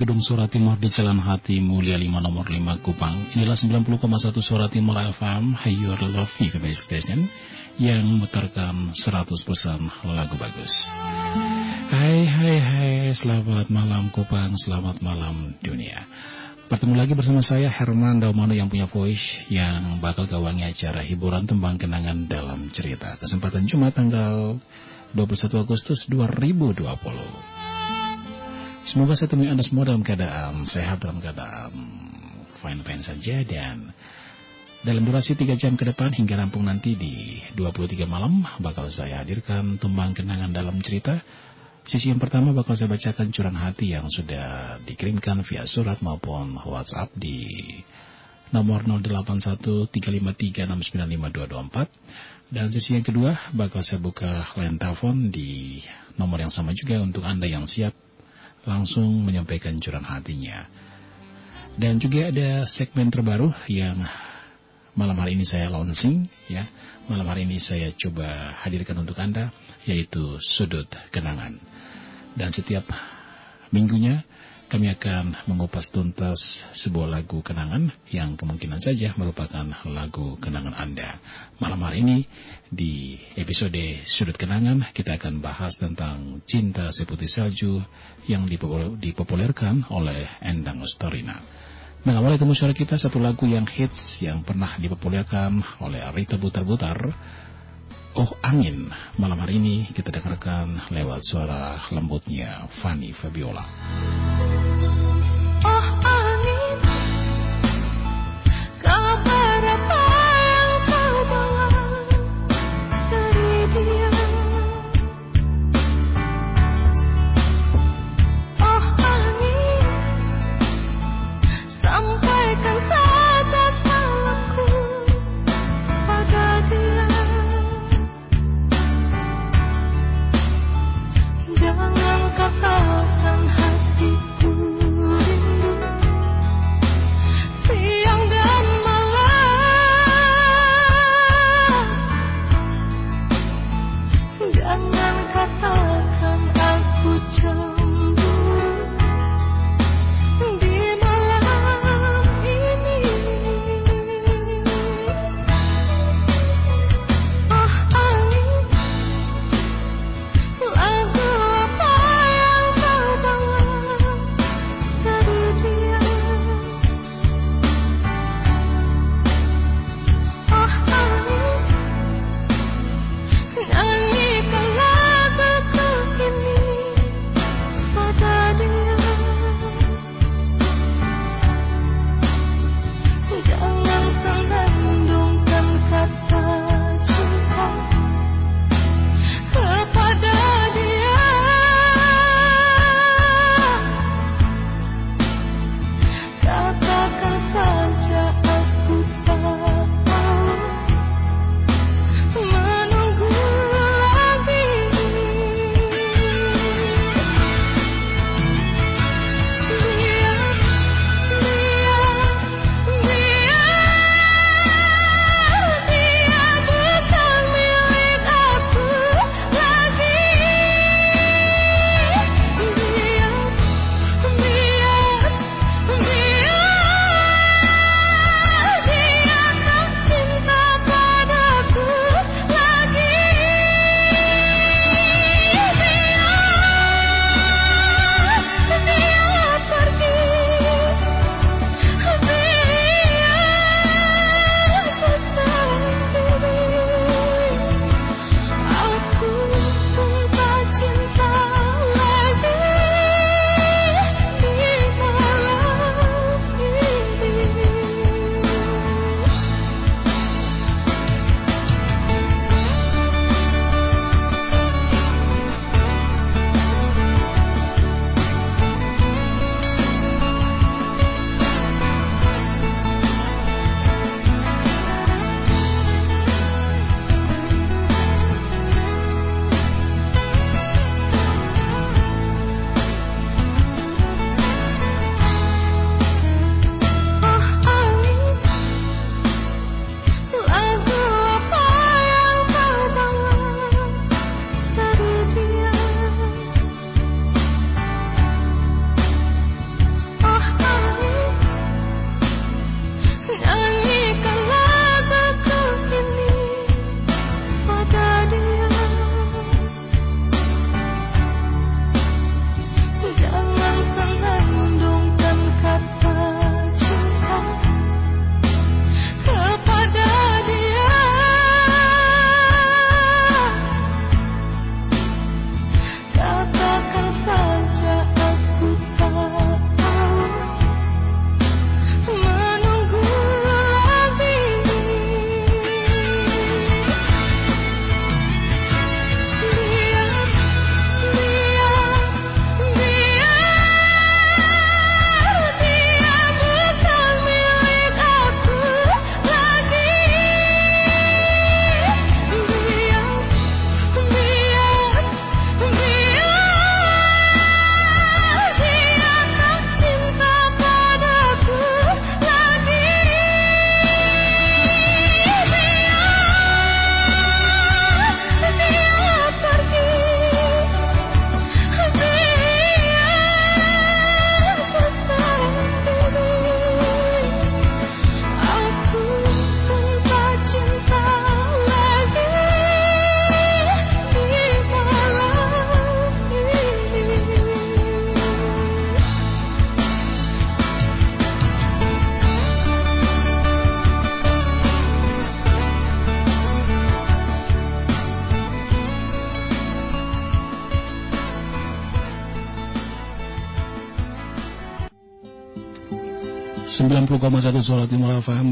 lantai 2 Gedung Suara Timur di Jalan Hati Mulia 5 nomor 5 Kupang. Inilah 90,1 Suara Timur FM, Your Love Family Station yang memutarkan 100% lagu bagus. Hai hai hai, selamat malam Kupang, selamat malam dunia. Bertemu lagi bersama saya Herman Daumano yang punya voice yang bakal gawangi acara hiburan tembang kenangan dalam cerita. Kesempatan Jumat tanggal 21 Agustus 2020. Semoga saya temui Anda semua dalam keadaan sehat, dalam keadaan fine-fine saja dan dalam durasi 3 jam ke depan hingga rampung nanti di 23 malam bakal saya hadirkan tembang kenangan dalam cerita. Sisi yang pertama bakal saya bacakan curahan hati yang sudah dikirimkan via surat maupun WhatsApp di nomor 081353695224 dan sisi yang kedua bakal saya buka line telepon di nomor yang sama juga untuk Anda yang siap langsung menyampaikan curahan hatinya. Dan juga ada segmen terbaru yang malam hari ini saya launching ya. Malam hari ini saya coba hadirkan untuk Anda yaitu Sudut Kenangan. Dan setiap minggunya kami akan mengupas tuntas sebuah lagu kenangan yang kemungkinan saja merupakan lagu kenangan Anda. Malam hari ini di episode Sudut Kenangan kita akan bahas tentang Cinta Seputih Salju yang dipopulerkan oleh Endang Ustorina. Mengawali temu suara kita satu lagu yang hits yang pernah dipopulerkan oleh Rita Butar-Butar Oh Angin. Malam hari ini kita dengarkan lewat suara lembutnya Fanny Fabiola. Oh angin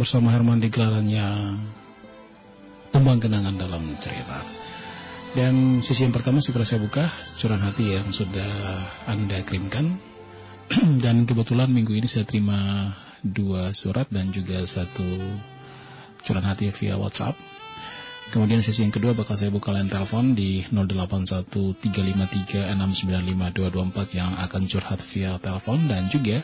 bersama Herman di gelarannya Tembang Kenangan dalam Cerita. Dan sisi yang pertama segera saya buka curahan hati yang sudah Anda kirimkan. dan kebetulan minggu ini saya terima dua surat dan juga satu curahan hati via WhatsApp. Kemudian sesi yang kedua bakal saya buka line telepon di 081353695224 yang akan curhat via telepon dan juga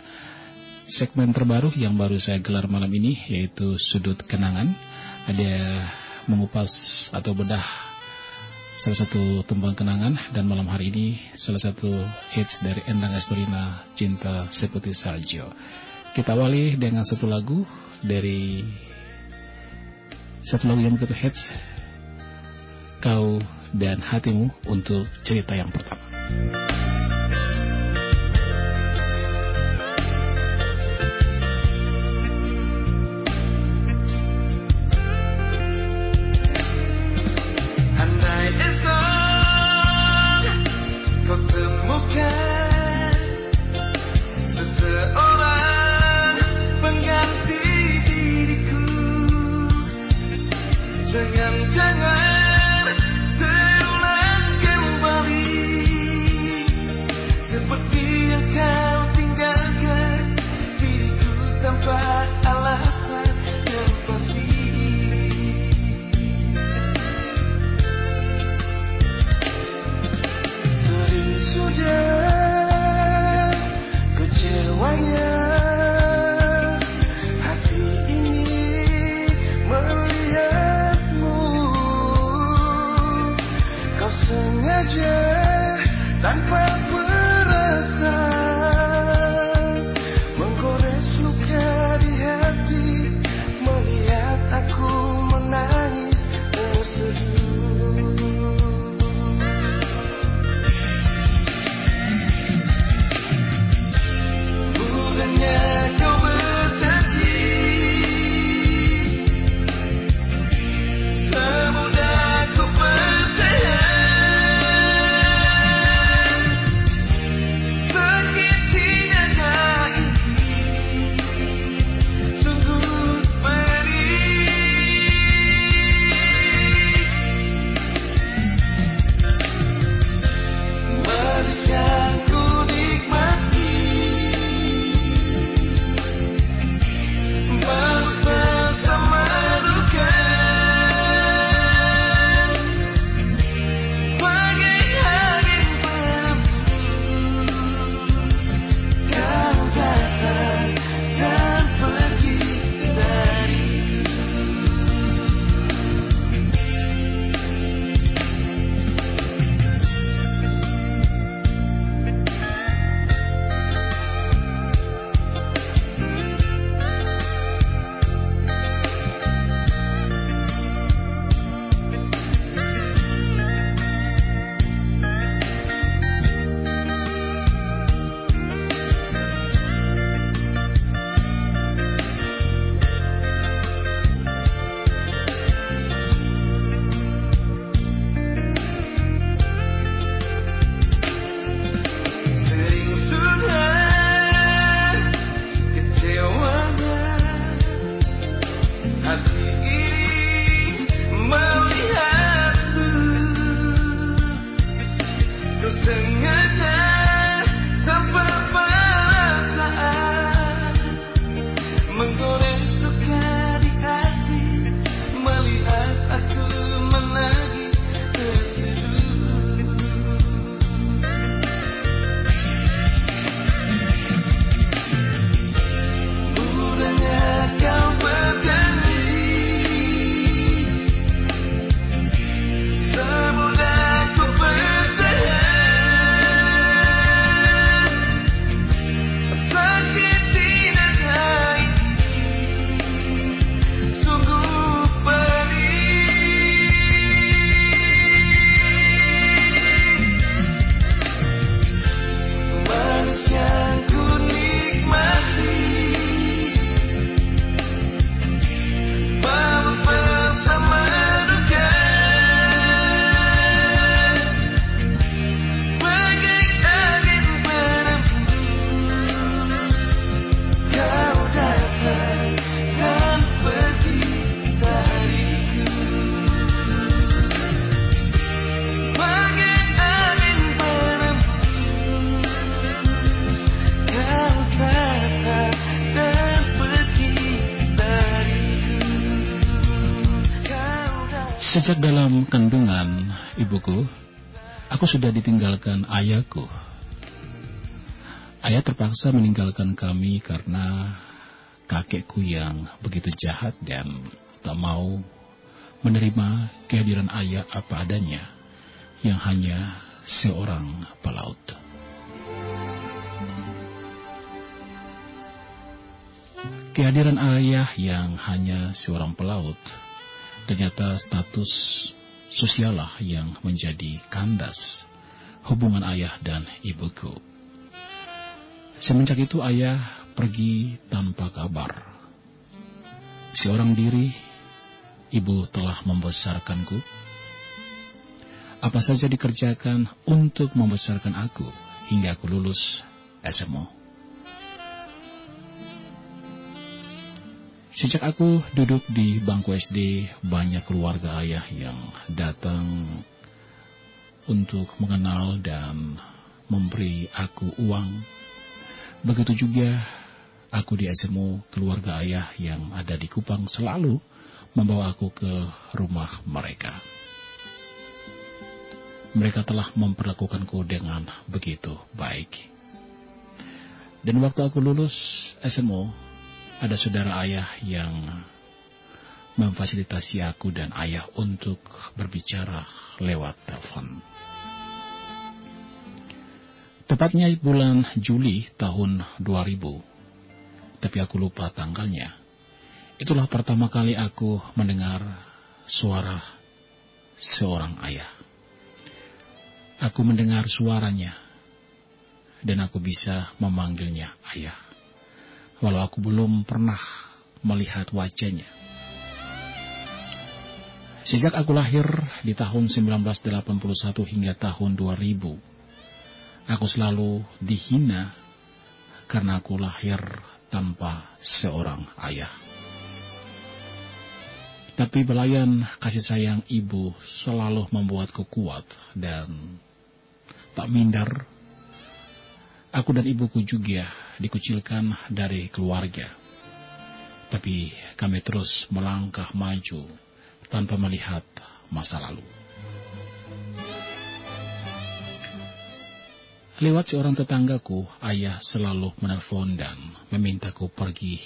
segmen terbaru yang baru saya gelar malam ini yaitu Sudut Kenangan. Ada mengupas atau bedah salah satu tembang kenangan dan malam hari ini salah satu hits dari Endang Estorina Cinta Seperti Salju. Kita awali dengan satu lagu dari satu lagu yang begitu hits Kau dan Hatimu untuk cerita yang pertama. try. Sejak dalam kandungan ibuku, aku sudah ditinggalkan ayahku. Ayah terpaksa meninggalkan kami karena kakekku yang begitu jahat dan tak mau menerima kehadiran ayah apa adanya yang hanya seorang pelaut. Kehadiran ayah yang hanya seorang pelaut ternyata status sosialah yang menjadi kandas hubungan ayah dan ibuku. Semenjak itu ayah pergi tanpa kabar. Seorang diri, ibu telah membesarkanku. Apa saja dikerjakan untuk membesarkan aku hingga aku lulus SMO. Sejak aku duduk di bangku SD, banyak keluarga ayah yang datang untuk mengenal dan memberi aku uang. Begitu juga aku di SMU, keluarga ayah yang ada di Kupang selalu membawa aku ke rumah mereka. Mereka telah memperlakukanku dengan begitu baik. Dan waktu aku lulus SMU, ada saudara ayah yang memfasilitasi aku dan ayah untuk berbicara lewat telepon. Tepatnya bulan Juli tahun 2000, tapi aku lupa tanggalnya. Itulah pertama kali aku mendengar suara seorang ayah. Aku mendengar suaranya, dan aku bisa memanggilnya ayah walau aku belum pernah melihat wajahnya. Sejak aku lahir di tahun 1981 hingga tahun 2000, aku selalu dihina karena aku lahir tanpa seorang ayah. Tapi belayan kasih sayang ibu selalu membuatku kuat dan tak minder Aku dan ibuku juga dikucilkan dari keluarga. Tapi kami terus melangkah maju tanpa melihat masa lalu. Lewat seorang tetanggaku, ayah selalu menelpon dan memintaku pergi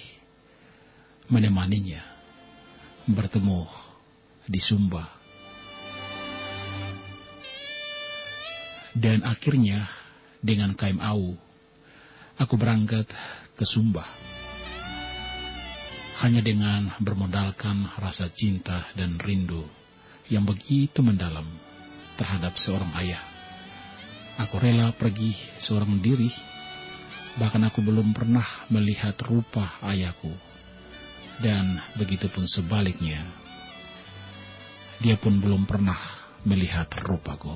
menemaninya bertemu di Sumba. Dan akhirnya dengan kaim au, aku berangkat ke Sumba. Hanya dengan bermodalkan rasa cinta dan rindu yang begitu mendalam terhadap seorang ayah. Aku rela pergi seorang diri, bahkan aku belum pernah melihat rupa ayahku. Dan begitupun sebaliknya, dia pun belum pernah melihat rupaku.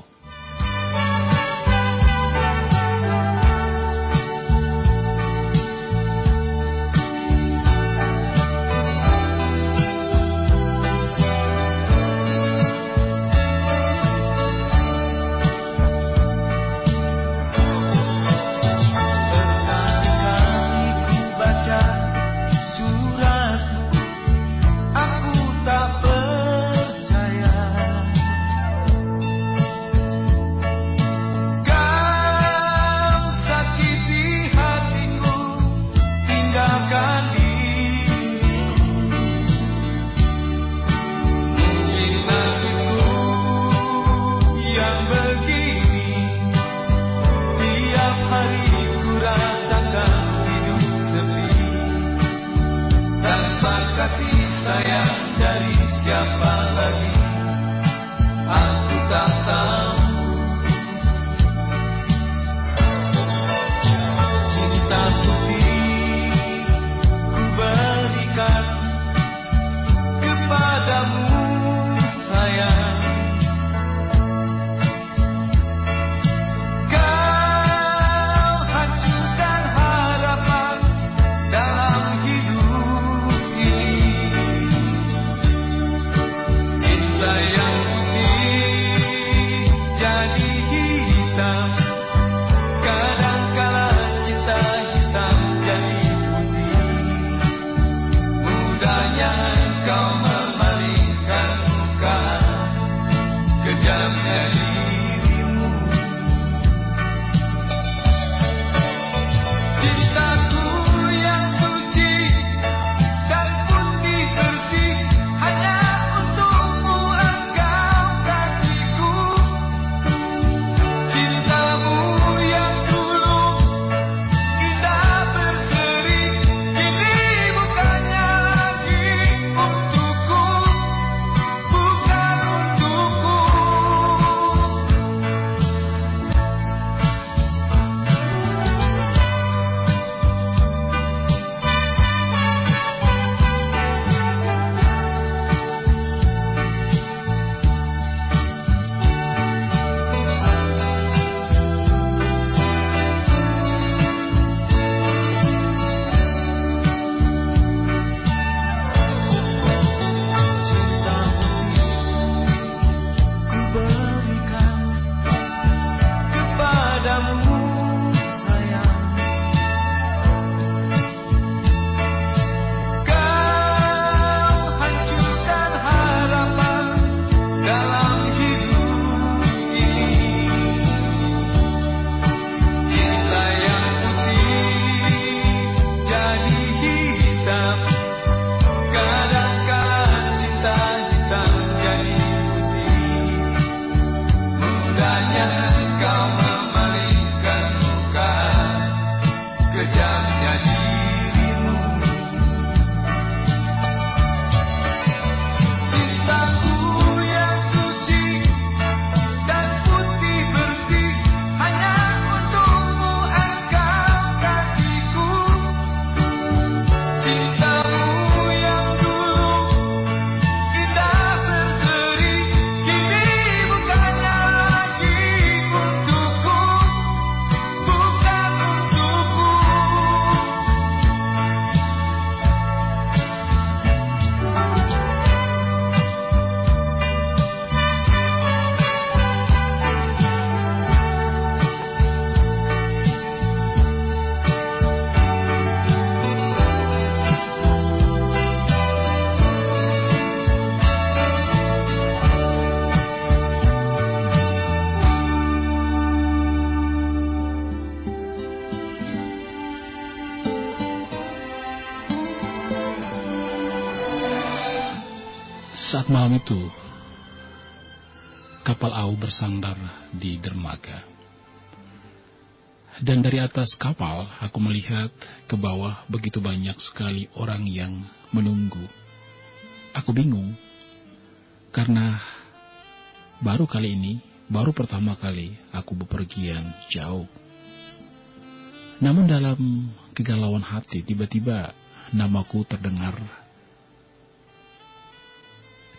Malam itu, kapal Au bersandar di dermaga. Dan dari atas kapal, aku melihat ke bawah begitu banyak sekali orang yang menunggu. Aku bingung, karena baru kali ini, baru pertama kali aku bepergian jauh. Namun dalam kegalauan hati, tiba-tiba namaku terdengar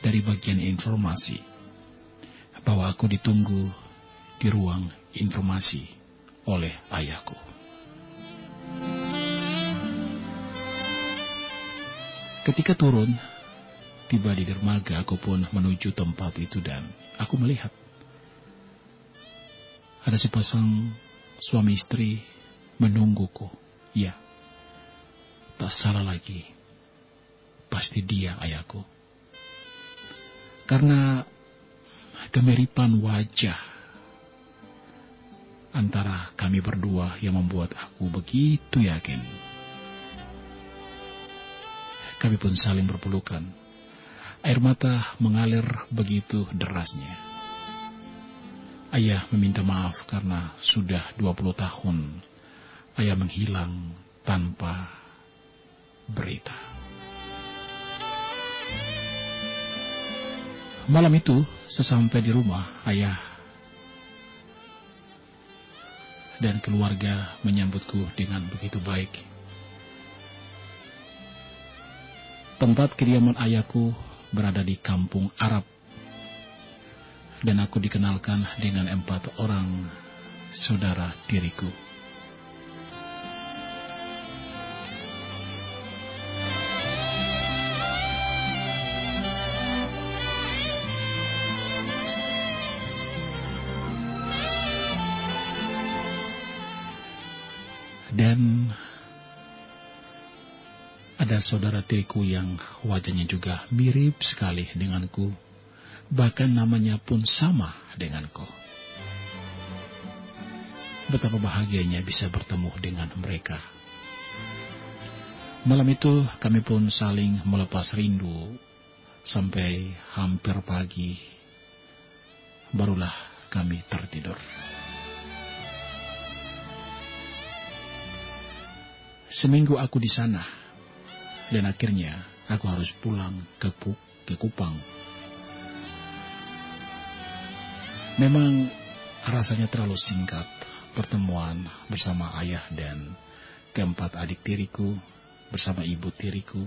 dari bagian informasi bahwa aku ditunggu di ruang informasi oleh ayahku. Ketika turun, tiba di dermaga, aku pun menuju tempat itu dan aku melihat ada sepasang suami istri menungguku. Ya, tak salah lagi. Pasti dia ayahku. Karena kemiripan wajah antara kami berdua yang membuat aku begitu yakin. Kami pun saling berpelukan. Air mata mengalir begitu derasnya. Ayah meminta maaf karena sudah 20 tahun ayah menghilang tanpa berita. Malam itu, sesampai di rumah, ayah dan keluarga menyambutku dengan begitu baik. Tempat kediaman ayahku berada di kampung Arab, dan aku dikenalkan dengan empat orang saudara tiriku. Saudara tiriku yang wajahnya juga mirip sekali denganku. Bahkan namanya pun sama denganku. Betapa bahagianya bisa bertemu dengan mereka. Malam itu kami pun saling melepas rindu sampai hampir pagi. Barulah kami tertidur. Seminggu aku di sana, dan akhirnya aku harus pulang ke, ke Kupang. Memang rasanya terlalu singkat pertemuan bersama ayah dan keempat adik tiriku bersama ibu tiriku.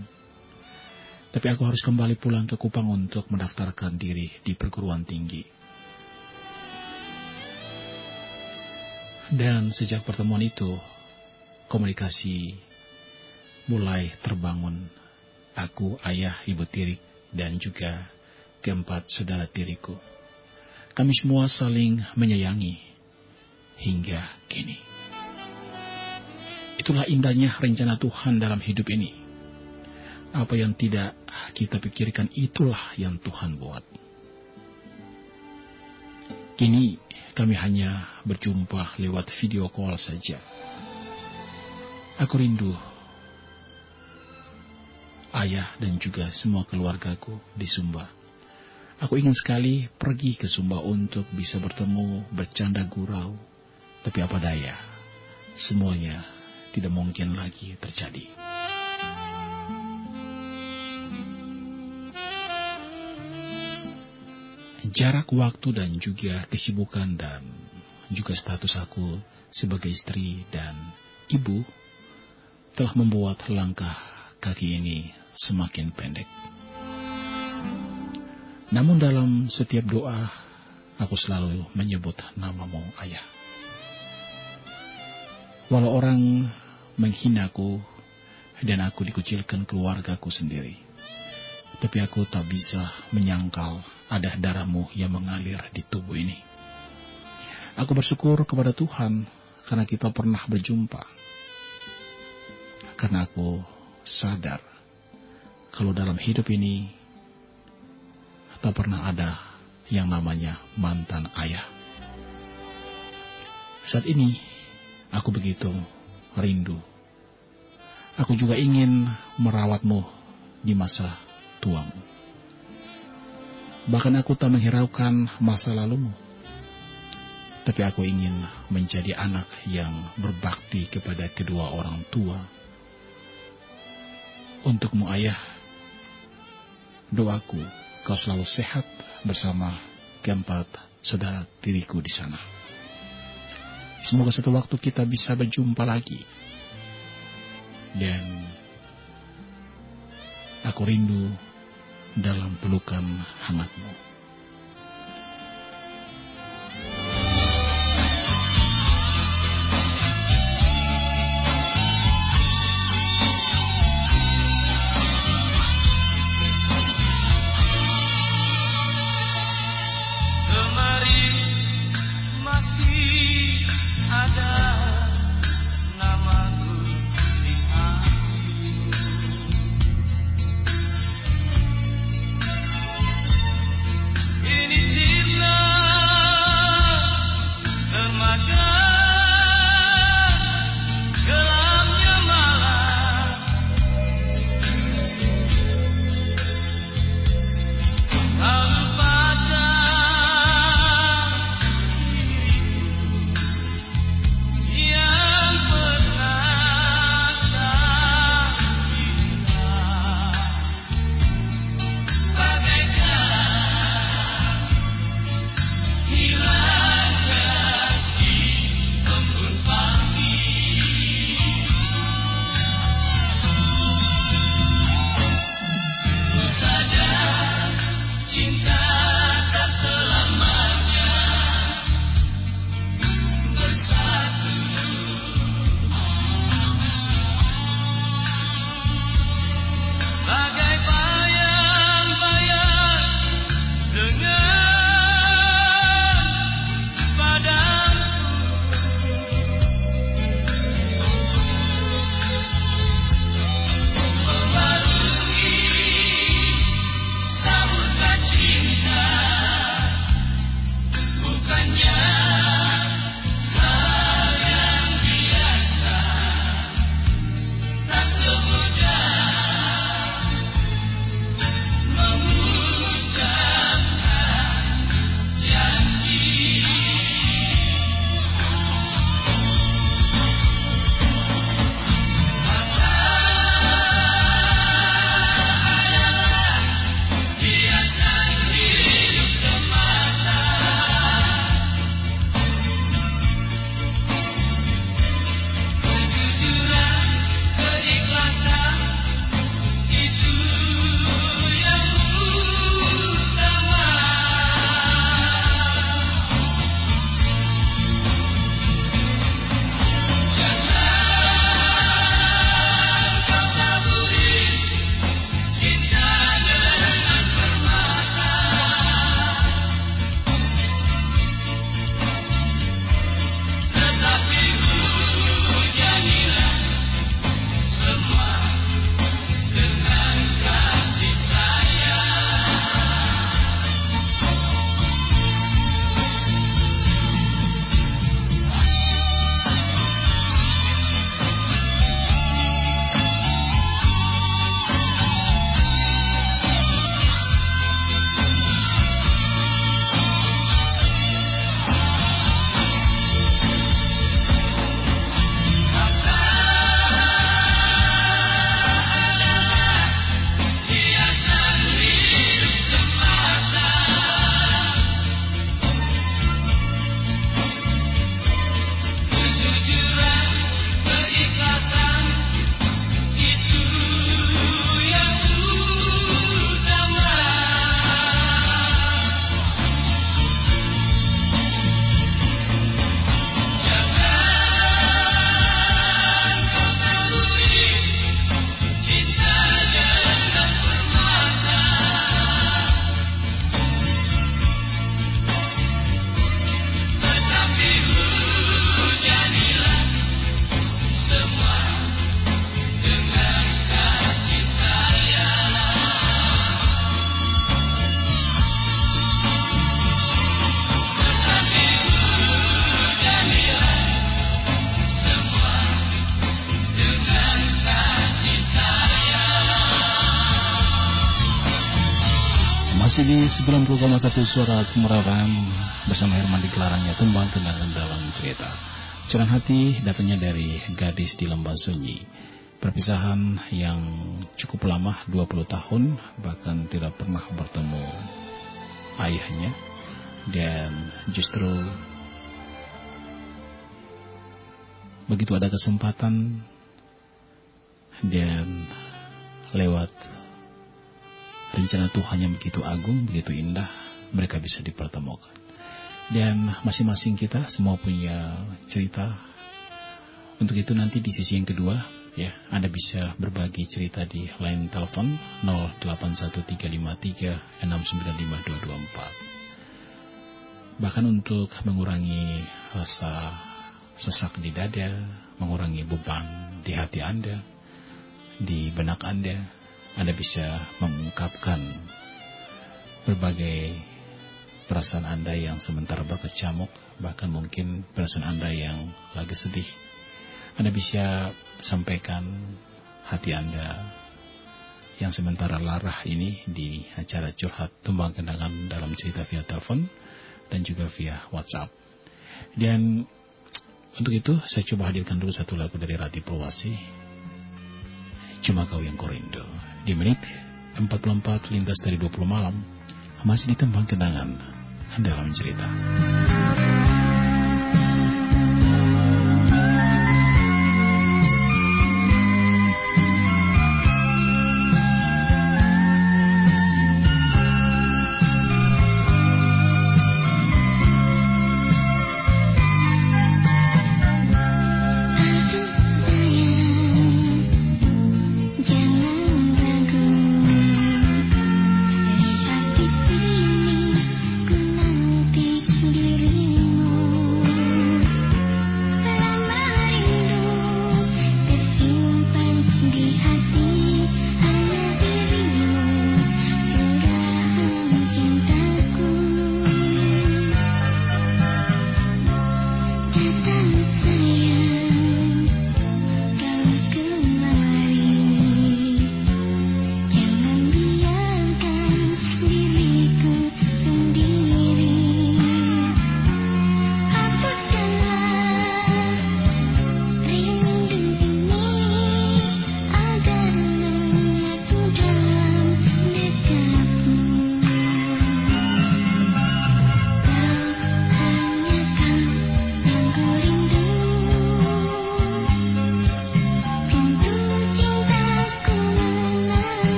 Tapi aku harus kembali pulang ke Kupang untuk mendaftarkan diri di perguruan tinggi. Dan sejak pertemuan itu, komunikasi mulai terbangun. Aku, ayah, ibu tirik, dan juga keempat saudara tiriku. Kami semua saling menyayangi hingga kini. Itulah indahnya rencana Tuhan dalam hidup ini. Apa yang tidak kita pikirkan itulah yang Tuhan buat. Kini kami hanya berjumpa lewat video call saja. Aku rindu ayah dan juga semua keluargaku di Sumba. Aku ingin sekali pergi ke Sumba untuk bisa bertemu, bercanda gurau. Tapi apa daya, semuanya tidak mungkin lagi terjadi. Jarak waktu dan juga kesibukan dan juga status aku sebagai istri dan ibu telah membuat langkah kaki ini semakin pendek. Namun dalam setiap doa, aku selalu menyebut namamu ayah. Walau orang menghinaku dan aku dikucilkan keluargaku sendiri. Tapi aku tak bisa menyangkal ada darahmu yang mengalir di tubuh ini. Aku bersyukur kepada Tuhan karena kita pernah berjumpa. Karena aku sadar kalau dalam hidup ini tak pernah ada yang namanya mantan ayah. Saat ini aku begitu rindu. Aku juga ingin merawatmu di masa tuamu. Bahkan aku tak menghiraukan masa lalumu. Tapi aku ingin menjadi anak yang berbakti kepada kedua orang tua. Untukmu ayah, doaku kau selalu sehat bersama keempat saudara tiriku di sana. Semoga satu waktu kita bisa berjumpa lagi. Dan aku rindu dalam pelukan hangatmu. 90,1 suara Cemarawan bersama Herman di Kelarangnya Tumbang Kenangan dalam cerita. Curahan hati datangnya dari gadis di lembah sunyi. Perpisahan yang cukup lama 20 tahun bahkan tidak pernah bertemu ayahnya dan justru begitu ada kesempatan dan lewat rencana Tuhan yang begitu agung, begitu indah, mereka bisa dipertemukan. Dan masing-masing kita semua punya cerita. Untuk itu nanti di sisi yang kedua, ya, Anda bisa berbagi cerita di line telepon 081353695224. Bahkan untuk mengurangi rasa sesak di dada, mengurangi beban di hati Anda, di benak Anda, Anda bisa mengungkapkan berbagai perasaan Anda yang sementara berkecamuk, bahkan mungkin perasaan Anda yang lagi sedih. Anda bisa sampaikan hati Anda yang sementara larah ini di acara curhat tumbang kenangan dalam cerita via telepon dan juga via WhatsApp. Dan untuk itu saya coba hadirkan dulu satu lagu dari Rati Purwasi Cuma Kau Yang Korindo Di menit 44 lintas dari 20 malam Masih ditembang kenangan dalam cerita Jangan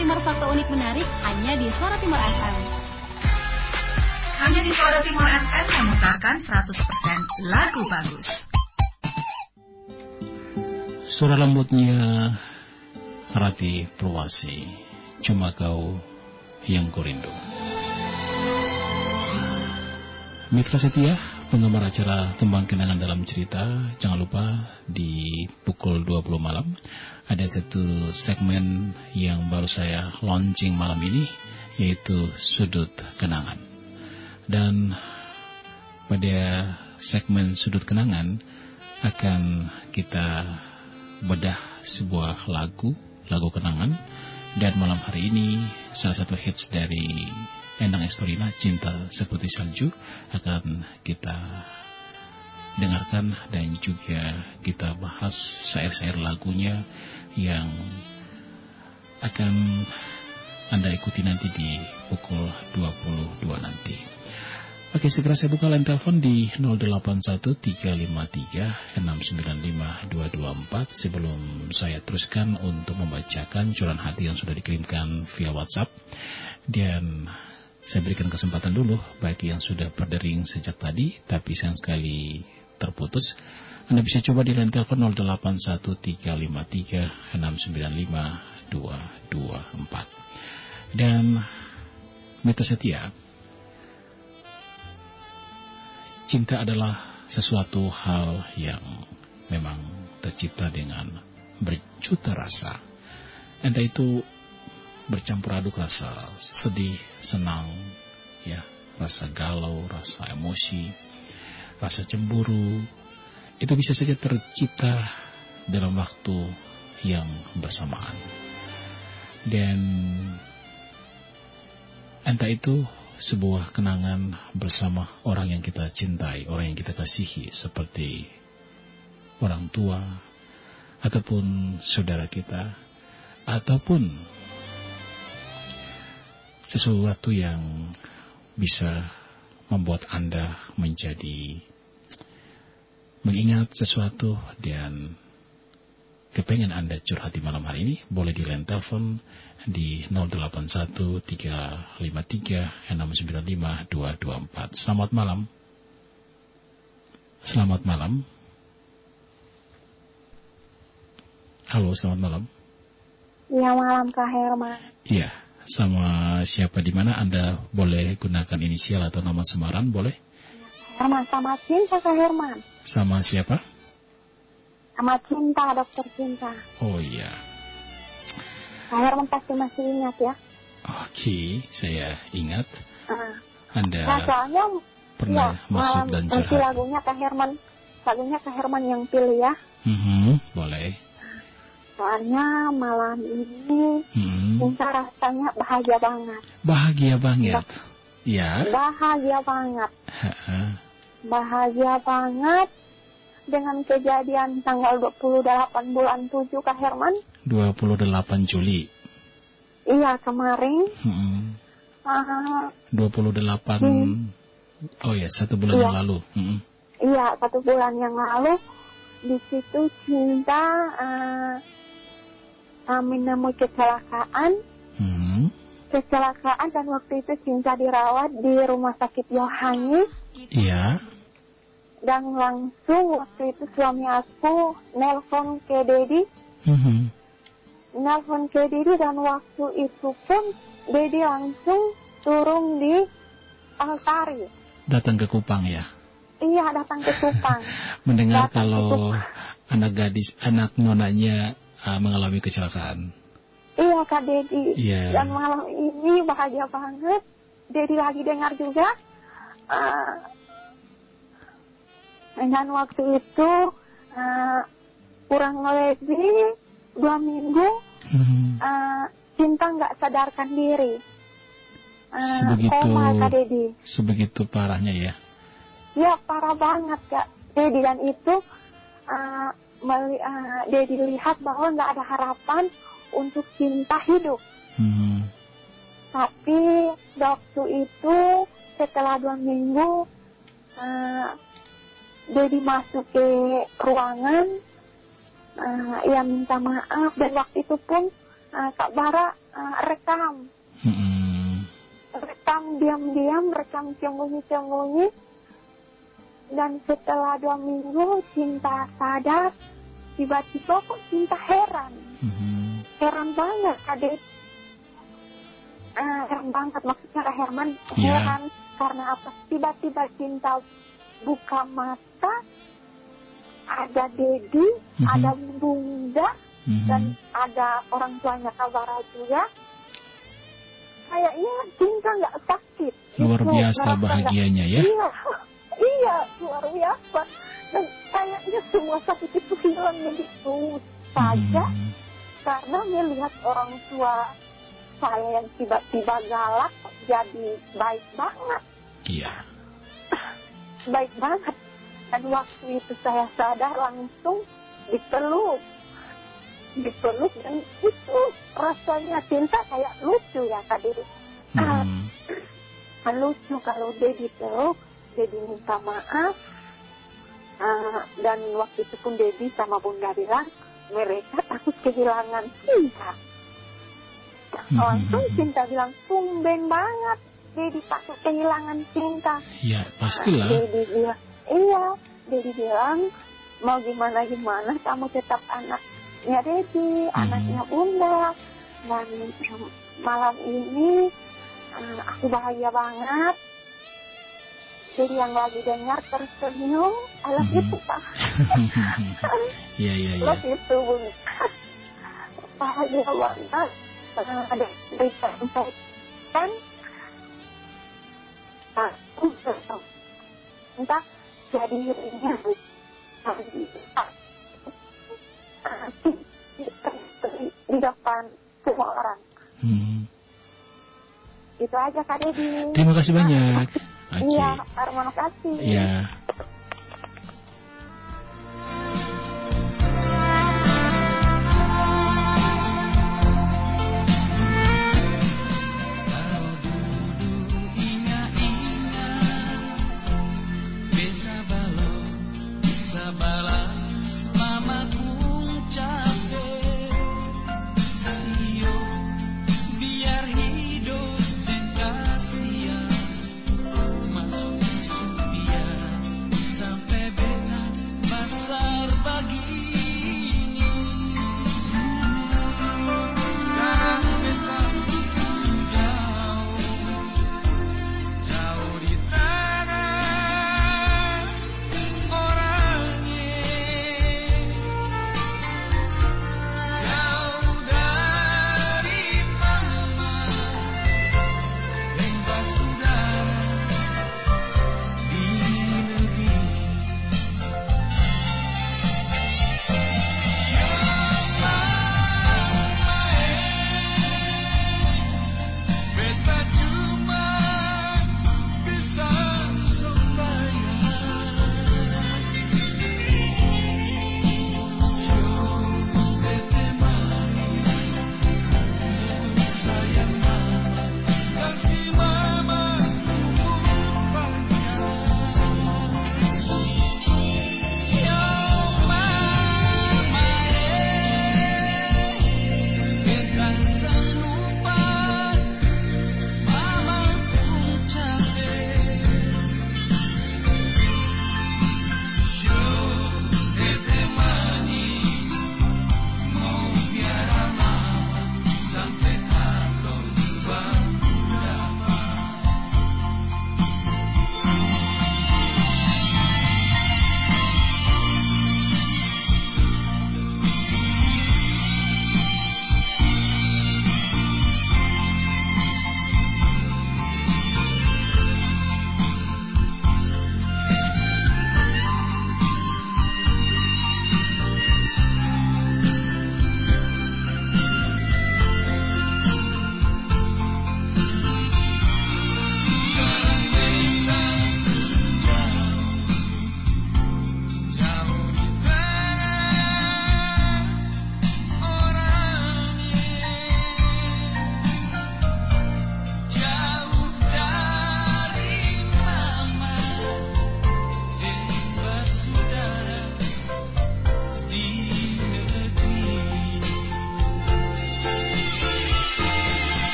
Timur Fakta Unik Menarik hanya di Suara Timur FM. Hanya di Suara Timur FM memutarkan 100% lagu bagus. Suara lembutnya Rati Purwasi Cuma kau yang kurindu Mitra setia penggemar acara Tembang Kenangan dalam Cerita Jangan lupa di pukul 20 malam Ada satu segmen yang baru saya launching malam ini Yaitu Sudut Kenangan. Dan pada segmen Sudut Kenangan Akan kita bedah sebuah lagu lagu kenangan. Dan malam hari ini salah satu hits dari Endang Estorina Cinta Seperti Salju akan kita dengarkan dan juga kita bahas syair-syair lagunya yang akan Anda ikuti nanti di pukul 22 nanti. Oke, segera saya buka line telepon di 081353695224 sebelum saya teruskan untuk membacakan curahan hati yang sudah dikirimkan via WhatsApp. Dan saya berikan kesempatan dulu bagi yang sudah berdering sejak tadi, tapi sayang sekali terputus. Anda bisa coba di line telepon 081353695224. Dan Mita Setia, cinta adalah sesuatu hal yang memang tercipta dengan berjuta rasa. Entah itu bercampur aduk rasa sedih, senang, ya, rasa galau, rasa emosi, rasa cemburu. Itu bisa saja tercipta dalam waktu yang bersamaan. Dan entah itu sebuah kenangan bersama orang yang kita cintai, orang yang kita kasihi, seperti orang tua, ataupun saudara kita, ataupun sesuatu yang bisa membuat Anda menjadi mengingat sesuatu dan kepengen Anda curhat di malam hari ini, boleh di line telepon di 081353695224. Selamat malam. Selamat malam. Halo, selamat malam. Iya malam Kak Herman. Iya, sama siapa di mana Anda boleh gunakan inisial atau nama samaran boleh? Herman sama cinta Kak Herman. Sama siapa? Sama cinta dokter cinta. Oh iya. Kak Herman pasti masih ingat ya. Oke, saya ingat Ah. Anda Nah soalnya pernah ya, masuk dan curhat. lagunya Kak Herman. Lagunya Kak Herman yang pilih ya. Mhm, boleh. Soalnya malam ini Mhm. cinta rasanya bahagia banget. Bahagia banget. Ya. Bahagia banget. Bahagia banget dengan kejadian tanggal 28 bulan 7 Kak Herman. 28 Juli. Iya kemarin. Mhm. ah, 28 Hmm. Oh ya, satu bulan Iya. yang lalu. Mhm. Iya, satu bulan yang lalu di situ cinta uh, kami nemu kecelakaan, Mhm. kecelakaan dan waktu itu cinta dirawat di rumah sakit Yohani Iya. dan langsung waktu itu suami aku nelpon ke Dedi, Mhm. nelpon ke Dedi dan waktu itu pun Dedi langsung turun di Altari. Datang ke Kupang ya. Iya, datang ke Kupang. Mendengar Datang kalau Kupang. anak gadis, anak nonanya uh, mengalami kecelakaan. Iya Kak Dedi. Iya. Dan malam ini bahagia banget. Dedi lagi dengar juga. Eh, dan waktu itu eh, kurang lebih dua minggu Mhm. eh, cinta nggak sadarkan diri. Eh, Sebegitu koma Kak sebegitu parahnya ya. Ya parah banget Kak Dedi dan itu eh, meli- Dedi lihat bahwa nggak ada harapan untuk cinta hidup. Mhm. Tapi waktu itu setelah dua minggu eh, Dedi masuk ke ruangan, eh, ia minta maaf dan waktu itu pun eh, Kak Bara eh, rekam, Mm-mm. rekam diam-diam, rekam sembunyi-sembunyi. Dan setelah dua minggu cinta sadar, tiba-tiba kok cinta heran, Mhm. heran banget Dedi. Eh, heran banget maksudnya Kak Herman Iya. heran karena apa? Tiba-tiba cinta buka mata, ada Dedi, Mhm. ada Bunda, Mhm. dan ada orang tuanya Kabara juga. Kayaknya cinta nggak sakit. Luar Gitu, biasa bahagianya ya. Iya, iya luar biasa. Dan kayaknya semua sakit itu hilang begitu saja Mhm. karena melihat orang tua saya yang tiba-tiba galak jadi baik banget, Iya. baik banget. Dan waktu itu saya sadar langsung dipeluk, dipeluk dan itu rasanya cinta kayak lucu ya Kak Diri. Ah, Mhm. lucu kalau dia dipeluk, Dedi minta maaf. Ah, dan waktu itu pun Dedi sama Bunda bilang mereka takut kehilangan cinta. Langsung Mhm. cinta bilang tumben banget Dedi takut kehilangan cinta. Ya pastilah. Dedi bilang iya. Dedi bilang mau gimana gimana kamu tetap anaknya Dedi, anaknya Bunda. Dan malam ini eh, aku bahagia banget. Jadi yang lagi dengar tersenyum, I love you Mhm. Pak. Iya iya iya. Love you too, Bun. bahagia banget. Eh, ada berita kan aku entah jadi dirinya di depan semua orang. Mhm. Itu aja Kak Dedi. Terima kasih banyak. Iya, terima kasih. Ya.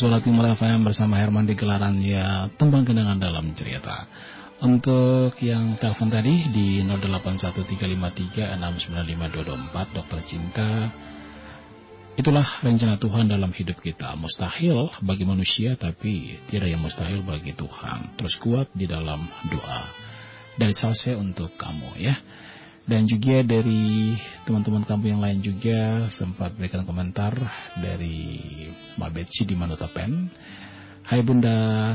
90,1 Suara Timur FM bersama Herman di gelaran ya Tembang Kenangan dalam cerita. Untuk yang telepon tadi di 081353695224 Dokter Cinta. Itulah rencana Tuhan dalam hidup kita. Mustahil bagi manusia tapi tidak yang mustahil bagi Tuhan. Terus kuat di dalam doa. Dari Salse untuk kamu ya dan juga dari teman-teman kamu yang lain juga sempat berikan komentar dari Mbak Betsy di Manutopen. Hai Bunda,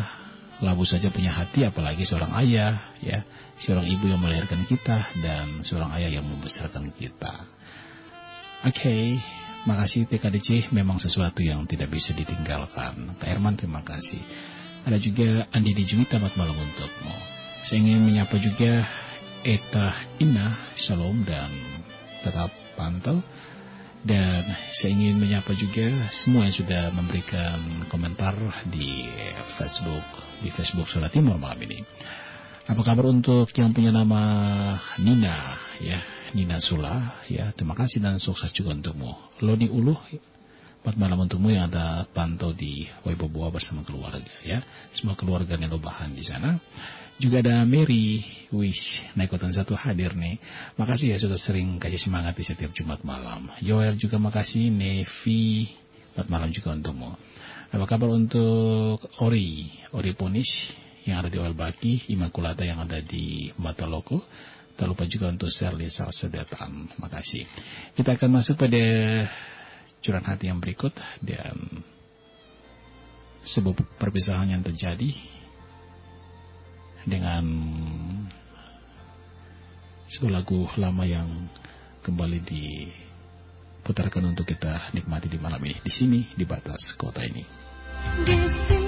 labu saja punya hati apalagi seorang ayah ya, seorang ibu yang melahirkan kita dan seorang ayah yang membesarkan kita. Oke, makasih TKDC memang sesuatu yang tidak bisa ditinggalkan. Kak Herman terima kasih. Ada juga Andi Juwita selamat malam untukmu. Saya ingin menyapa juga Eta Ina, Shalom dan tetap pantau. Dan saya ingin menyapa juga semua yang sudah memberikan komentar di Facebook, di Facebook Surat Timur malam ini. Apa kabar untuk yang punya nama Nina, ya, Nina Sula, ya, terima kasih dan sukses juga untukmu. Loni Uluh, Selamat malam untukmu yang ada pantau di Waiboboa bersama keluarga ya. Semua keluarga bahan di sana. Juga ada Mary Wish Naikotan satu hadir nih. Makasih ya sudah sering kasih semangat di setiap Jumat malam. Joel juga makasih. Nevi, selamat malam juga untukmu. Apa kabar untuk Ori, Ori Punish yang ada di Oel Baki, Imakulata yang ada di Mata Loko. Tak lupa juga untuk Sherly Salsedetan. Makasih. Kita akan masuk pada curahan hati yang berikut dan sebuah perpisahan yang terjadi dengan sebuah lagu lama yang kembali diputarkan untuk kita nikmati di malam ini di sini di batas kota ini. Di sini,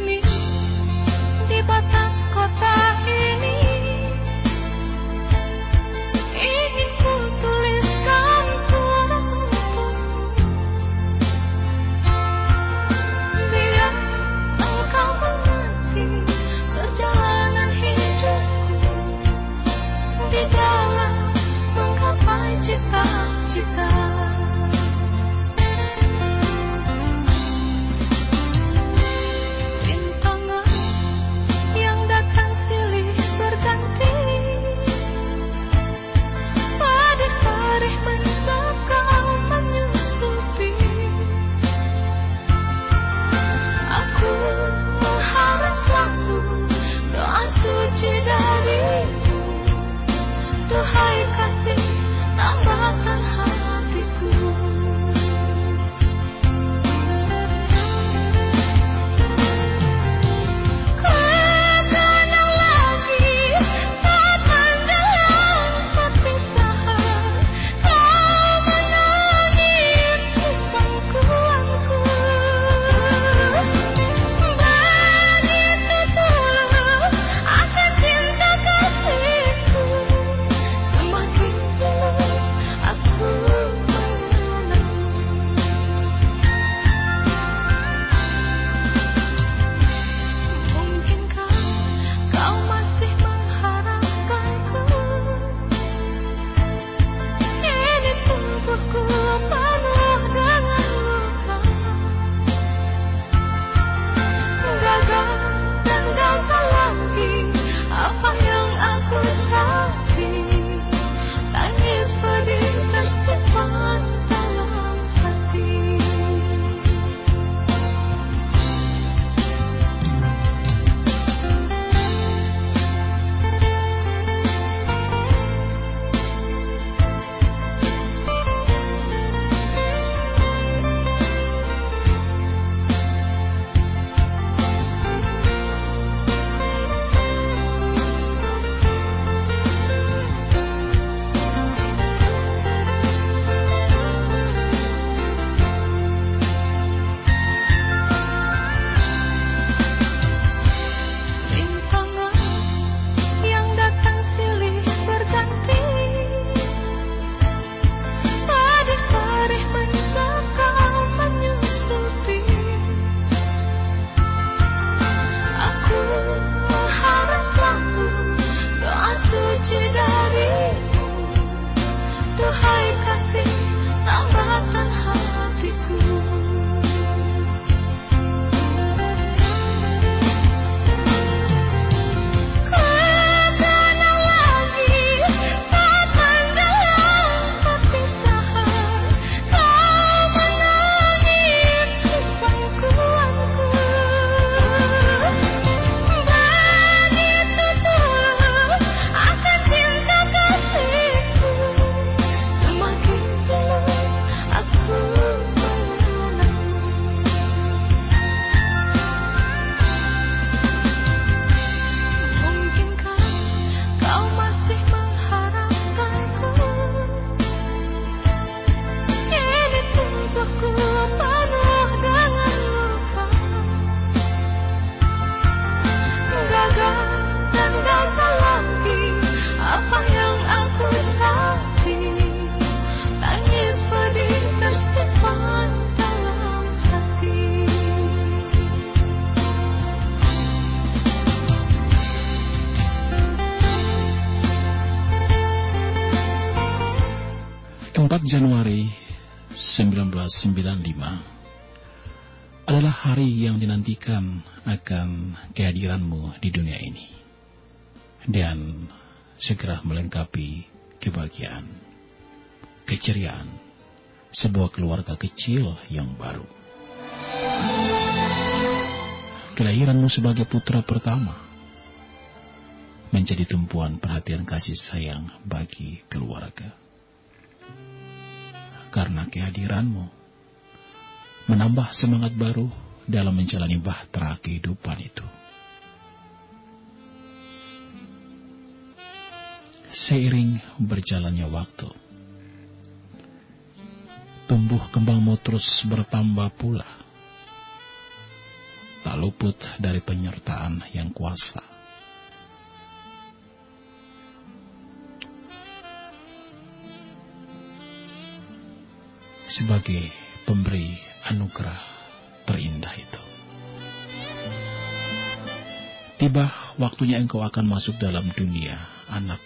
sebuah keluarga kecil yang baru. Kelahiranmu sebagai putra pertama menjadi tumpuan perhatian kasih sayang bagi keluarga. Karena kehadiranmu menambah semangat baru dalam menjalani bahtera kehidupan itu. Seiring berjalannya waktu, tumbuh kembangmu terus bertambah pula, tak luput dari penyertaan yang kuasa. Sebagai pemberi anugerah terindah itu. Tiba waktunya engkau akan masuk dalam dunia anak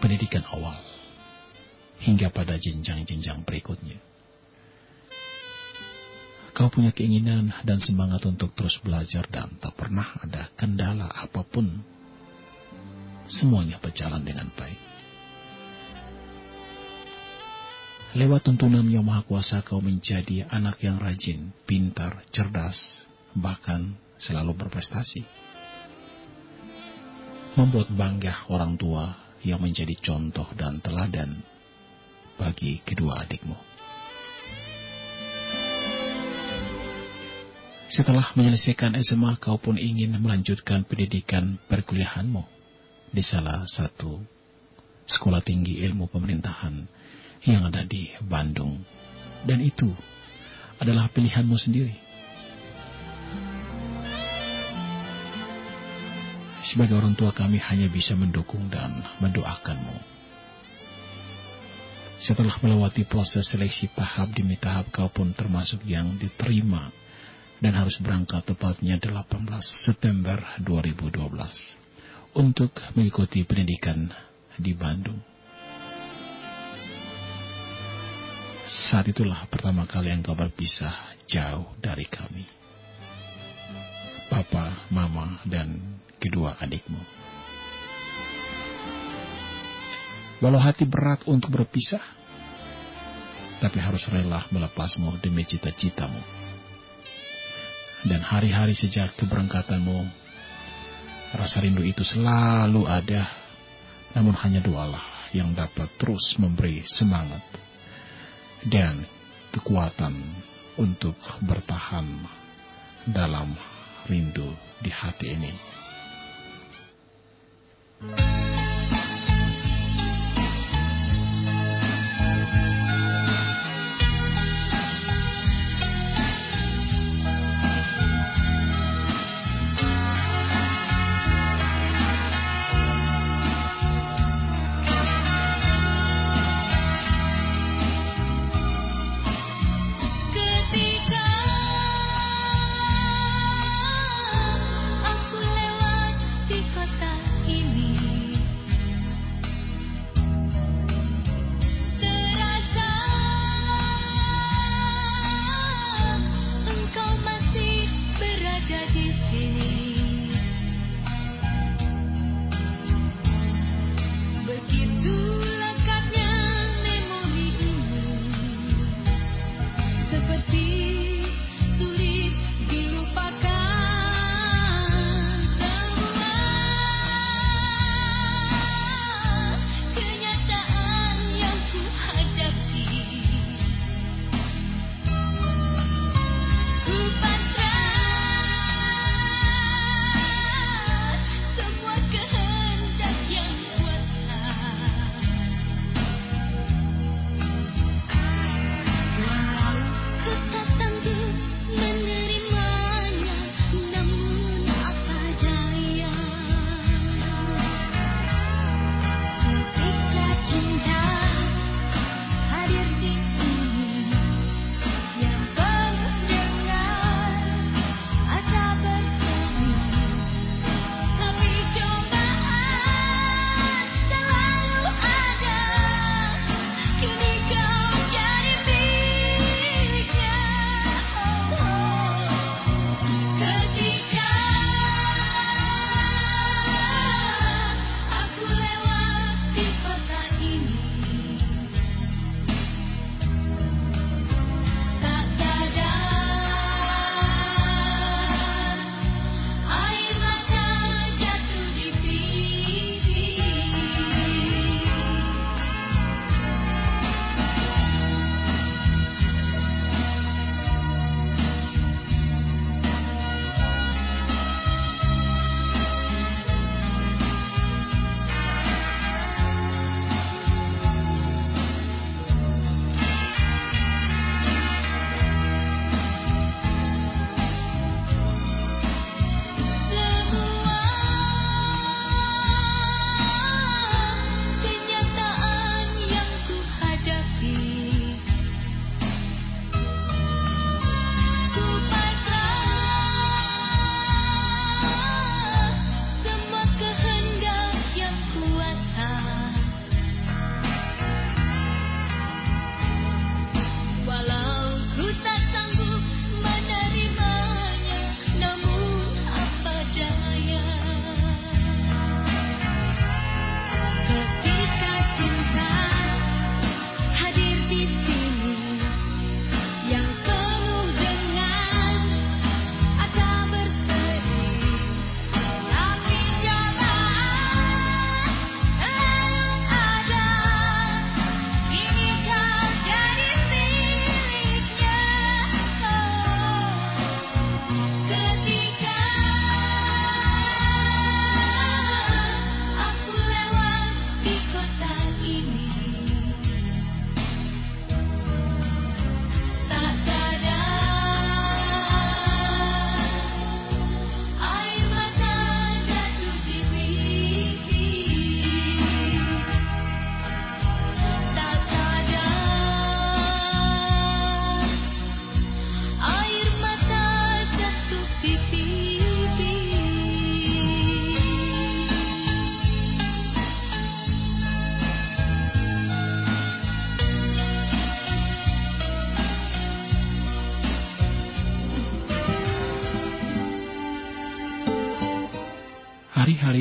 pendidikan awal hingga pada jenjang-jenjang berikutnya. Kau punya keinginan dan semangat untuk terus belajar dan tak pernah ada kendala apa pun. Semuanya berjalan dengan baik. Lewat tuntunan yang maha kuasa kau menjadi anak yang rajin, pintar, cerdas, bahkan selalu berprestasi. Membuat bangga orang tua yang menjadi contoh dan teladan bagi kedua adikmu. Setelah menyelesaikan SMA, kau pun ingin melanjutkan pendidikan perkuliahanmu di salah satu sekolah tinggi ilmu pemerintahan yang ada di Bandung. Dan itu adalah pilihanmu sendiri. Sebagai orang tua kami hanya bisa mendukung dan mendoakanmu. Setelah melewati proses seleksi tahap demi tahap kau pun termasuk yang diterima dan harus berangkat tepatnya 18 September 2012 untuk mengikuti pendidikan di Bandung. Saat itulah pertama kali engkau berpisah jauh dari kami. Papa, Mama, dan kedua adikmu. Walau hati berat untuk berpisah, tapi harus rela melepasmu demi cita-citamu. Dan hari-hari sejak keberangkatanmu, rasa rindu itu selalu ada, namun hanya doalah yang dapat terus memberi semangat dan kekuatan untuk bertahan dalam rindu di hati ini. Ketika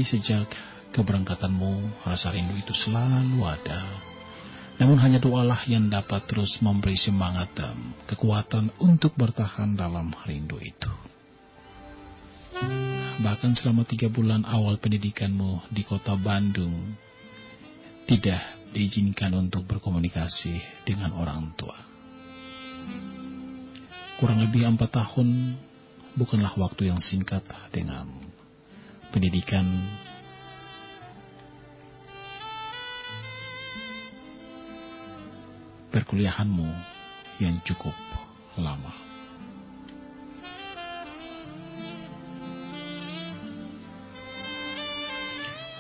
sejak keberangkatanmu, rasa rindu itu selalu ada. Namun hanya doalah yang dapat terus memberi semangat dan kekuatan untuk bertahan dalam rindu itu. Bahkan selama tiga bulan awal pendidikanmu di kota Bandung, tidak diizinkan untuk berkomunikasi dengan orang tua. Kurang lebih empat tahun bukanlah waktu yang singkat dengan pendidikan perkuliahanmu yang cukup lama.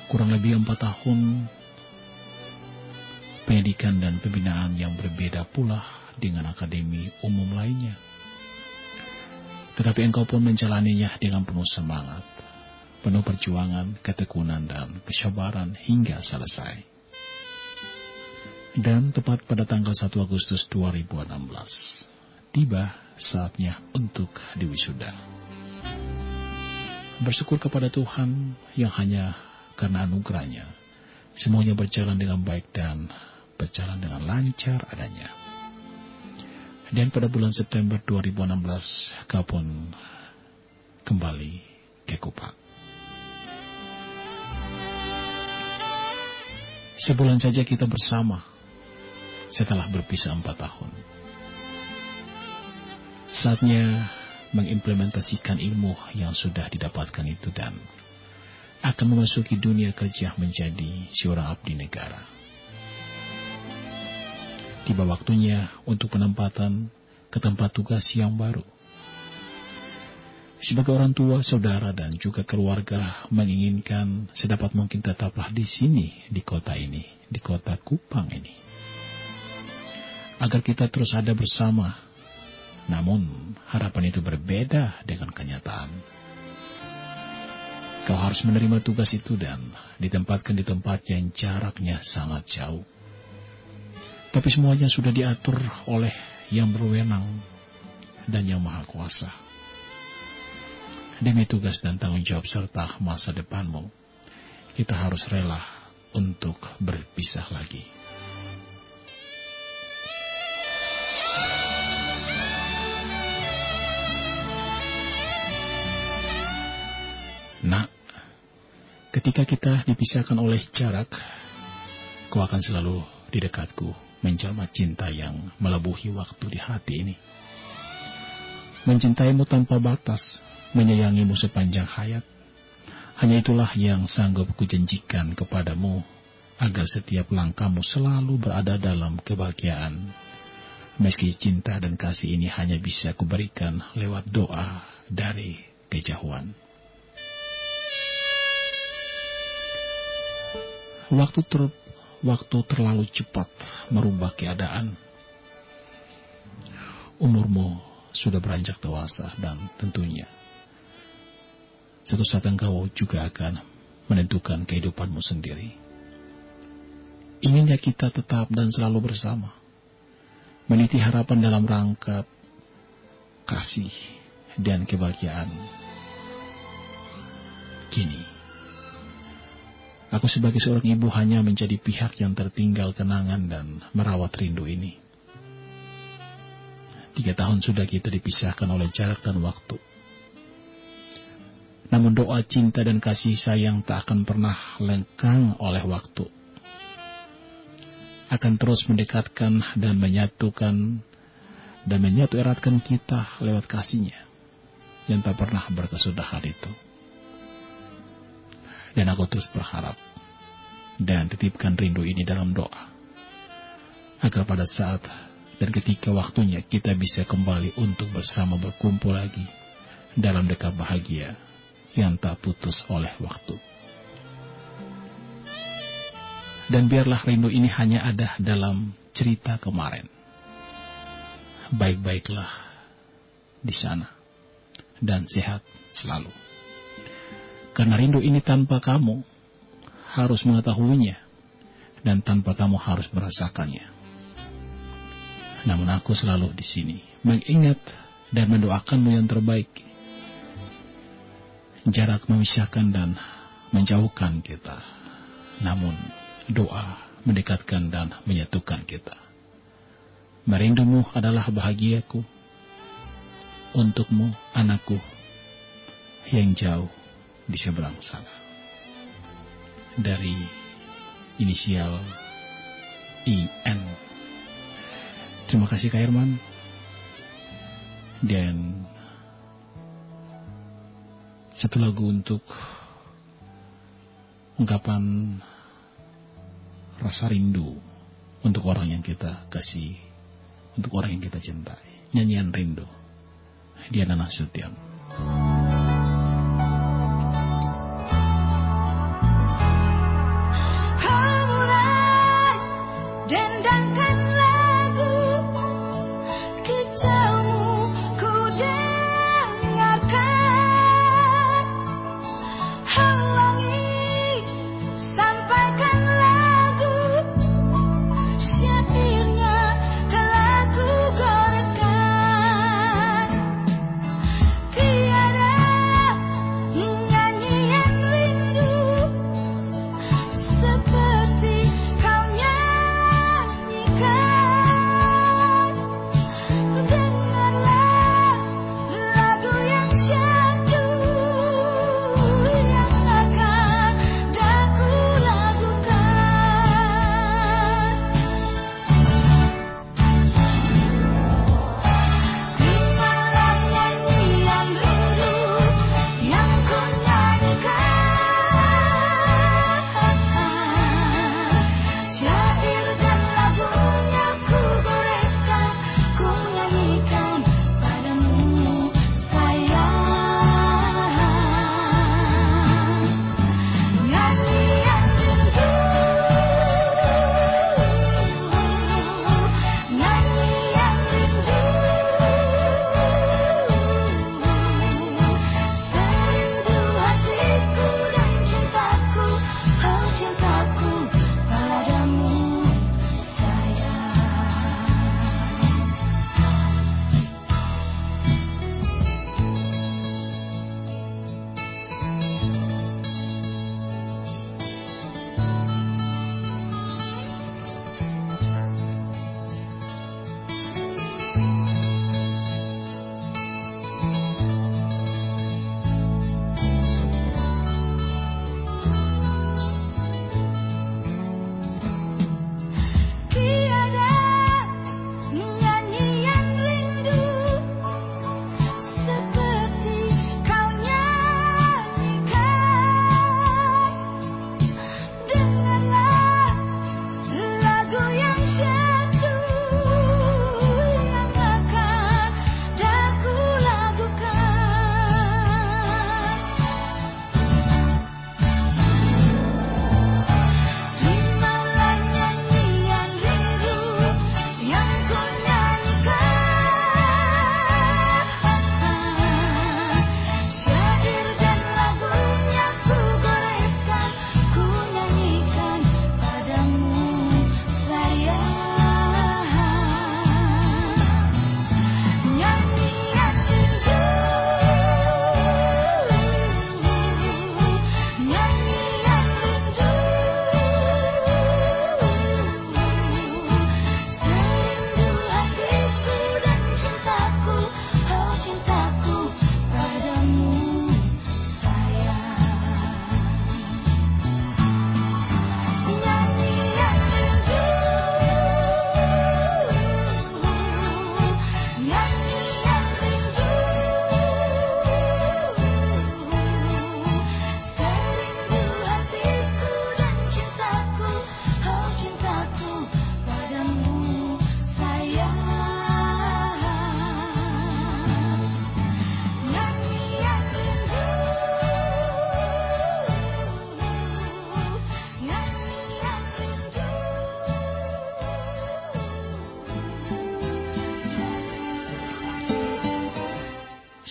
Kurang lebih empat tahun pendidikan dan pembinaan yang berbeda pula dengan akademi umum lainnya. Tetapi engkau pun menjalaninya dengan penuh semangat, penuh perjuangan, ketekunan, dan kesabaran hingga selesai. Dan tepat pada tanggal 1 Agustus 2016, tiba saatnya untuk diwisuda. Bersyukur kepada Tuhan yang hanya karena anugerahnya, semuanya berjalan dengan baik dan berjalan dengan lancar adanya. Dan pada bulan September 2016, kau pun kembali ke Kupang. Sebulan saja kita bersama setelah berpisah empat tahun. Saatnya mengimplementasikan ilmu yang sudah didapatkan itu dan akan memasuki dunia kerja menjadi seorang abdi negara. Tiba waktunya untuk penempatan ke tempat tugas yang baru. Sebagai orang tua, saudara, dan juga keluarga menginginkan sedapat mungkin tetaplah di sini, di kota ini, di kota Kupang ini. Agar kita terus ada bersama. Namun, harapan itu berbeda dengan kenyataan. Kau harus menerima tugas itu dan ditempatkan di tempat yang jaraknya sangat jauh. Tapi semuanya sudah diatur oleh yang berwenang dan yang maha kuasa. Demi tugas dan tanggung jawab serta masa depanmu, kita harus rela untuk berpisah lagi. Nak, ketika kita dipisahkan oleh jarak, kau akan selalu di dekatku menjelma cinta yang melebuhi waktu di hati ini. Mencintaimu tanpa batas, menyayangimu sepanjang hayat. Hanya itulah yang sanggup kujanjikan kepadamu, agar setiap langkahmu selalu berada dalam kebahagiaan. Meski cinta dan kasih ini hanya bisa kuberikan lewat doa dari kejauhan. Waktu ter, waktu terlalu cepat merubah keadaan. Umurmu sudah beranjak dewasa dan tentunya satu saat engkau juga akan menentukan kehidupanmu sendiri. Inginnya kita tetap dan selalu bersama. Meniti harapan dalam rangka kasih dan kebahagiaan. Kini, Aku sebagai seorang ibu hanya menjadi pihak yang tertinggal kenangan dan merawat rindu ini. Tiga tahun sudah kita dipisahkan oleh jarak dan waktu. Namun doa cinta dan kasih sayang tak akan pernah lengkang oleh waktu. Akan terus mendekatkan dan menyatukan dan menyatu eratkan kita lewat kasihnya yang tak pernah berkesudahan itu. Dan aku terus berharap dan titipkan rindu ini dalam doa. Agar pada saat dan ketika waktunya kita bisa kembali untuk bersama berkumpul lagi dalam dekat bahagia yang tak putus oleh waktu. Dan biarlah rindu ini hanya ada dalam cerita kemarin. Baik-baiklah di sana dan sehat selalu. Karena rindu ini tanpa kamu harus mengetahuinya dan tanpa kamu harus merasakannya. Namun aku selalu di sini mengingat dan mendoakanmu yang terbaik. Jarak memisahkan dan menjauhkan kita. Namun doa mendekatkan dan menyatukan kita. Merindumu adalah bahagiaku. Untukmu, anakku, yang jauh di seberang sana. Dari inisial IN. Terima kasih Kak Herman. Dan satu lagu untuk ungkapan rasa rindu untuk orang yang kita kasih, untuk orang yang kita cintai. Nyanyian rindu. Diana Nasution. Mulai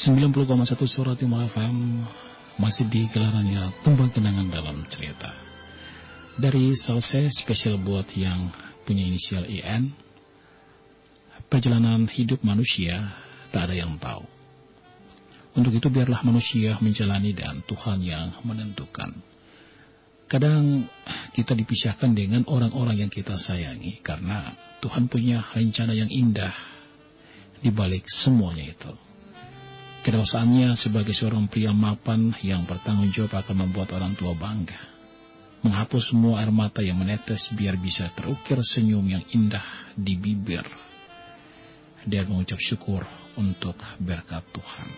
90,1 Surat Timur FM masih di gelarannya Tembang Kenangan dalam cerita. Dari Salse spesial buat yang punya inisial IN, perjalanan hidup manusia tak ada yang tahu. Untuk itu biarlah manusia menjalani dan Tuhan yang menentukan. Kadang kita dipisahkan dengan orang-orang yang kita sayangi karena Tuhan punya rencana yang indah di balik semuanya itu. Kedosaannya sebagai seorang pria mapan yang bertanggung jawab akan membuat orang tua bangga. Menghapus semua air mata yang menetes biar bisa terukir senyum yang indah di bibir. Dan mengucap syukur untuk berkat Tuhan.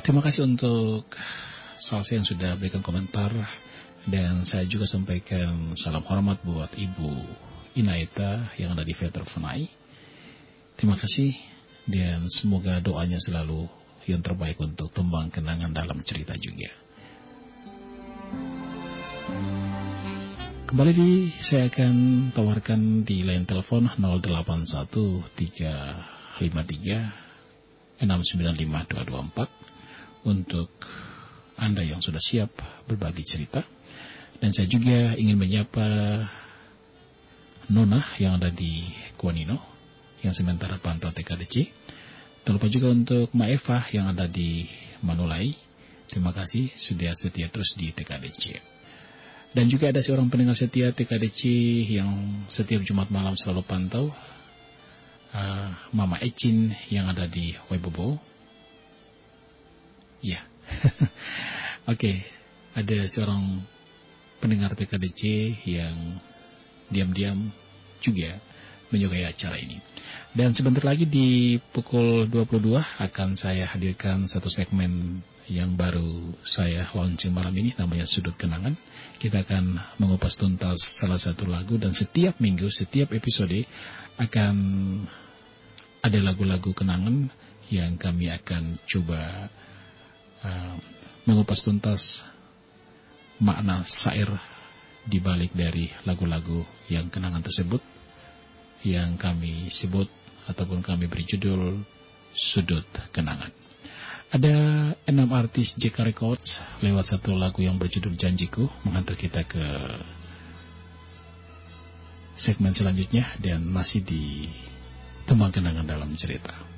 Terima kasih untuk Salsa yang sudah berikan komentar dan saya juga sampaikan salam hormat buat Ibu Inaita yang ada di Vetervenai. Terima kasih dan semoga doanya selalu yang terbaik untuk tembang kenangan dalam cerita juga. Kembali di saya akan tawarkan di line telepon 081353 695224 untuk Anda yang sudah siap berbagi cerita. Dan saya juga ingin menyapa Nona yang ada di Kuanino yang sementara pantau TKDC. Terlupa juga untuk Eva yang ada di Manulai. Terima kasih sudah setia terus di TKDC. Dan juga ada seorang pendengar setia TKDC yang setiap Jumat malam selalu pantau. Uh, Mama Ecin yang ada di Webobo. Ya. Oke, okay. ada seorang pendengar TKDC yang diam-diam juga menyukai acara ini. Dan sebentar lagi di pukul 22 akan saya hadirkan satu segmen yang baru saya launching malam ini namanya Sudut Kenangan. Kita akan mengupas tuntas salah satu lagu dan setiap minggu, setiap episode akan ada lagu-lagu kenangan yang kami akan coba uh, mengupas tuntas makna syair di balik dari lagu-lagu yang kenangan tersebut yang kami sebut ataupun kami beri judul Sudut Kenangan. Ada enam artis JK Records lewat satu lagu yang berjudul Janjiku mengantar kita ke segmen selanjutnya dan masih di Tembang Kenangan dalam cerita.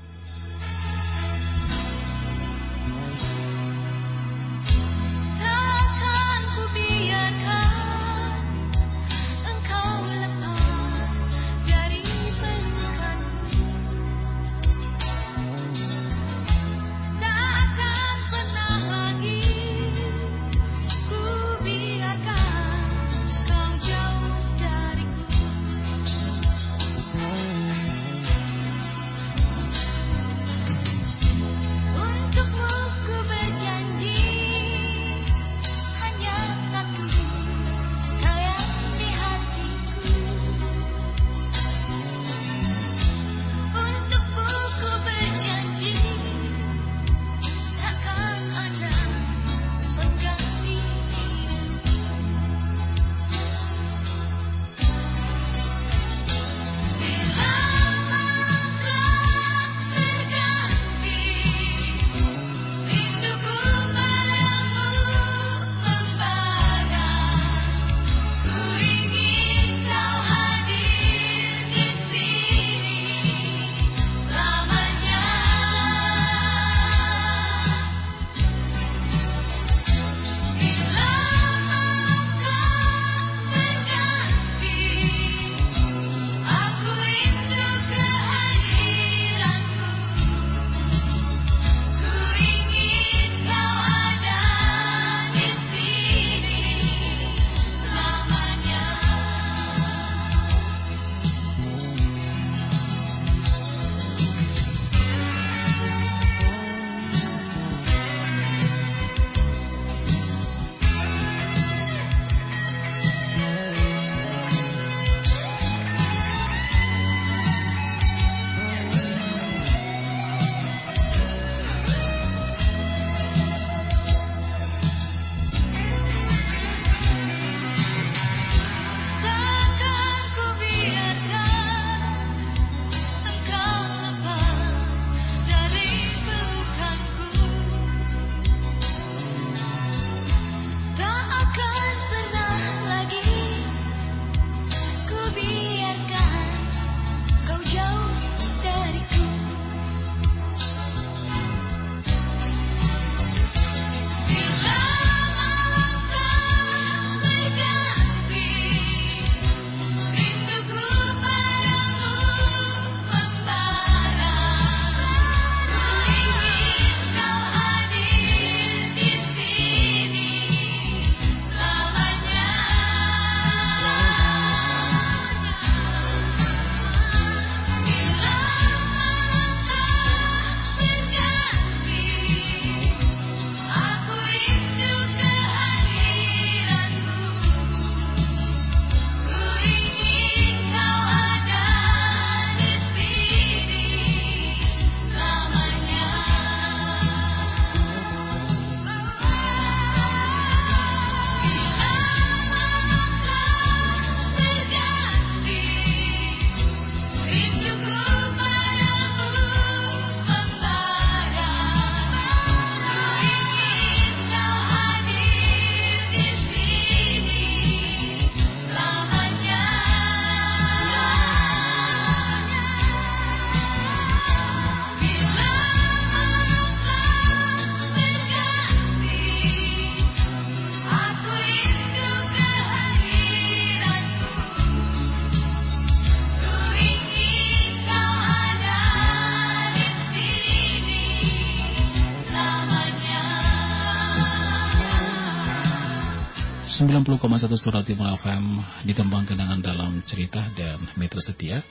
90,1 Surat Timur FM ditembang kenangan dalam cerita dan meter setia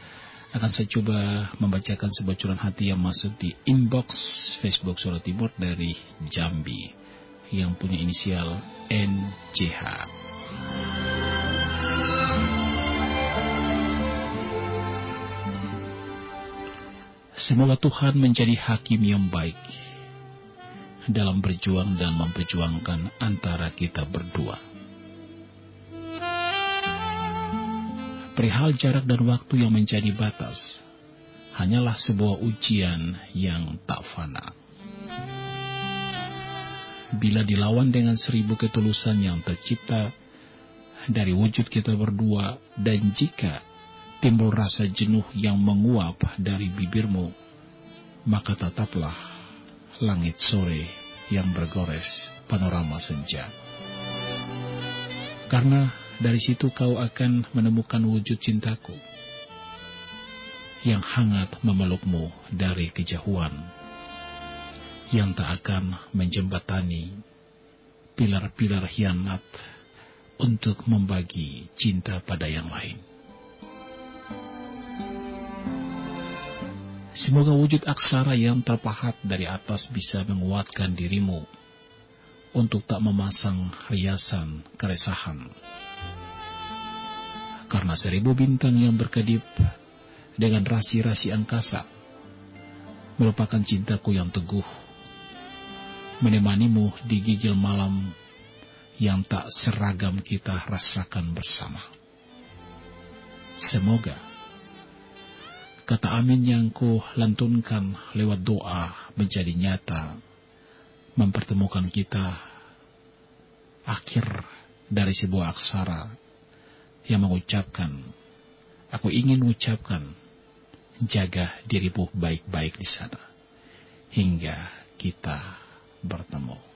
akan saya coba membacakan sebuah curahan hati yang masuk di inbox Facebook Surat Timur dari Jambi yang punya inisial NJH. Semoga Tuhan menjadi hakim yang baik dalam berjuang dan memperjuangkan antara kita berdua. Perihal jarak dan waktu yang menjadi batas, hanyalah sebuah ujian yang tak fana. Bila dilawan dengan seribu ketulusan yang tercipta dari wujud kita berdua, dan jika timbul rasa jenuh yang menguap dari bibirmu, maka tetaplah langit sore yang bergores panorama senja. Karena dari situ kau akan menemukan wujud cintaku yang hangat memelukmu dari kejauhan, yang tak akan menjembatani pilar-pilar hianat untuk membagi cinta pada yang lain. Semoga wujud aksara yang terpahat dari atas bisa menguatkan dirimu untuk tak memasang riasan keresahan. Karena seribu bintang yang berkedip dengan rasi-rasi angkasa merupakan cintaku yang teguh, menemanimu di gigil malam yang tak seragam kita rasakan bersama. Semoga kata amin yang ku lantunkan lewat doa menjadi nyata, mempertemukan kita akhir dari sebuah aksara yang mengucapkan, aku ingin mengucapkan, jaga dirimu baik-baik di sana, hingga kita bertemu.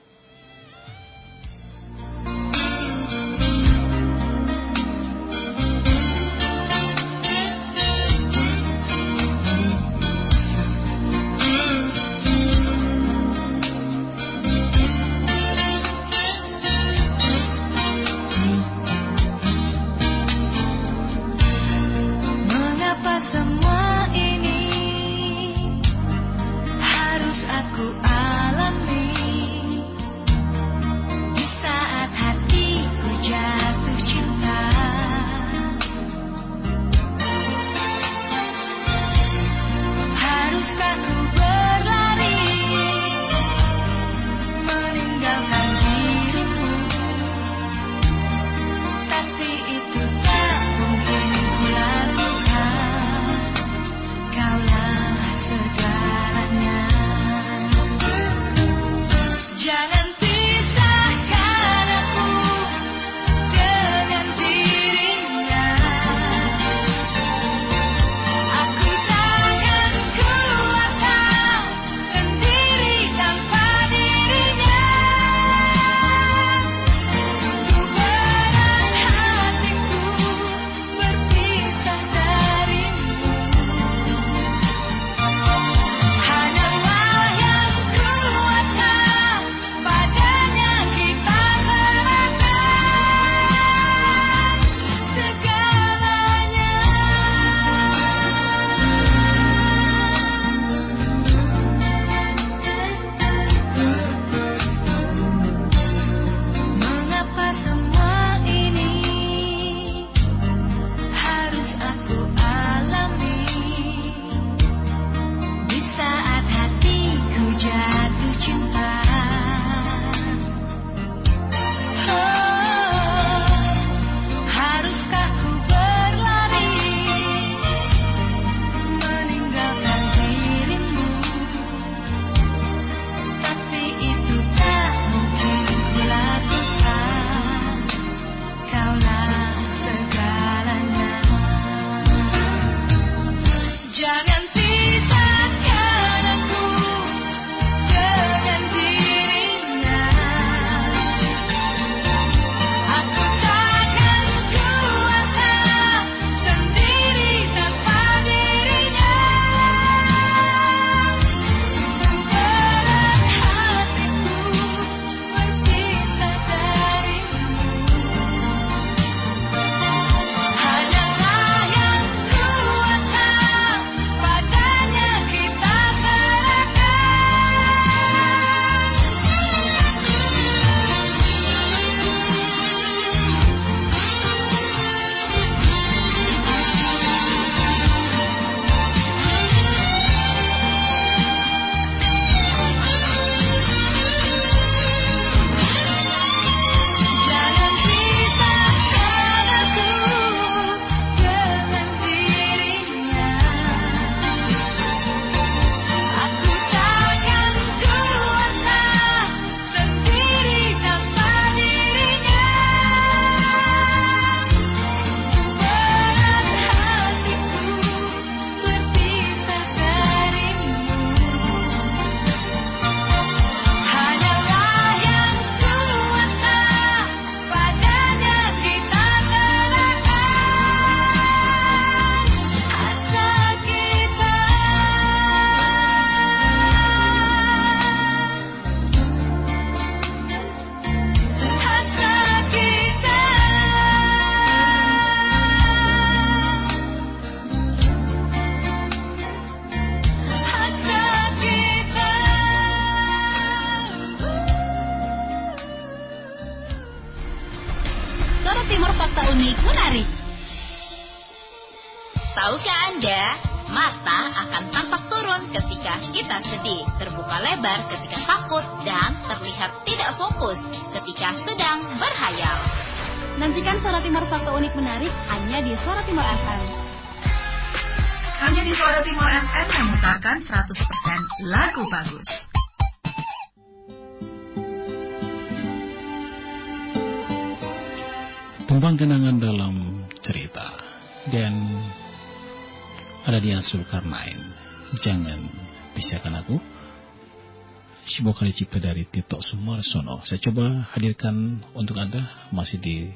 Sumarsono. Saya coba hadirkan untuk Anda masih di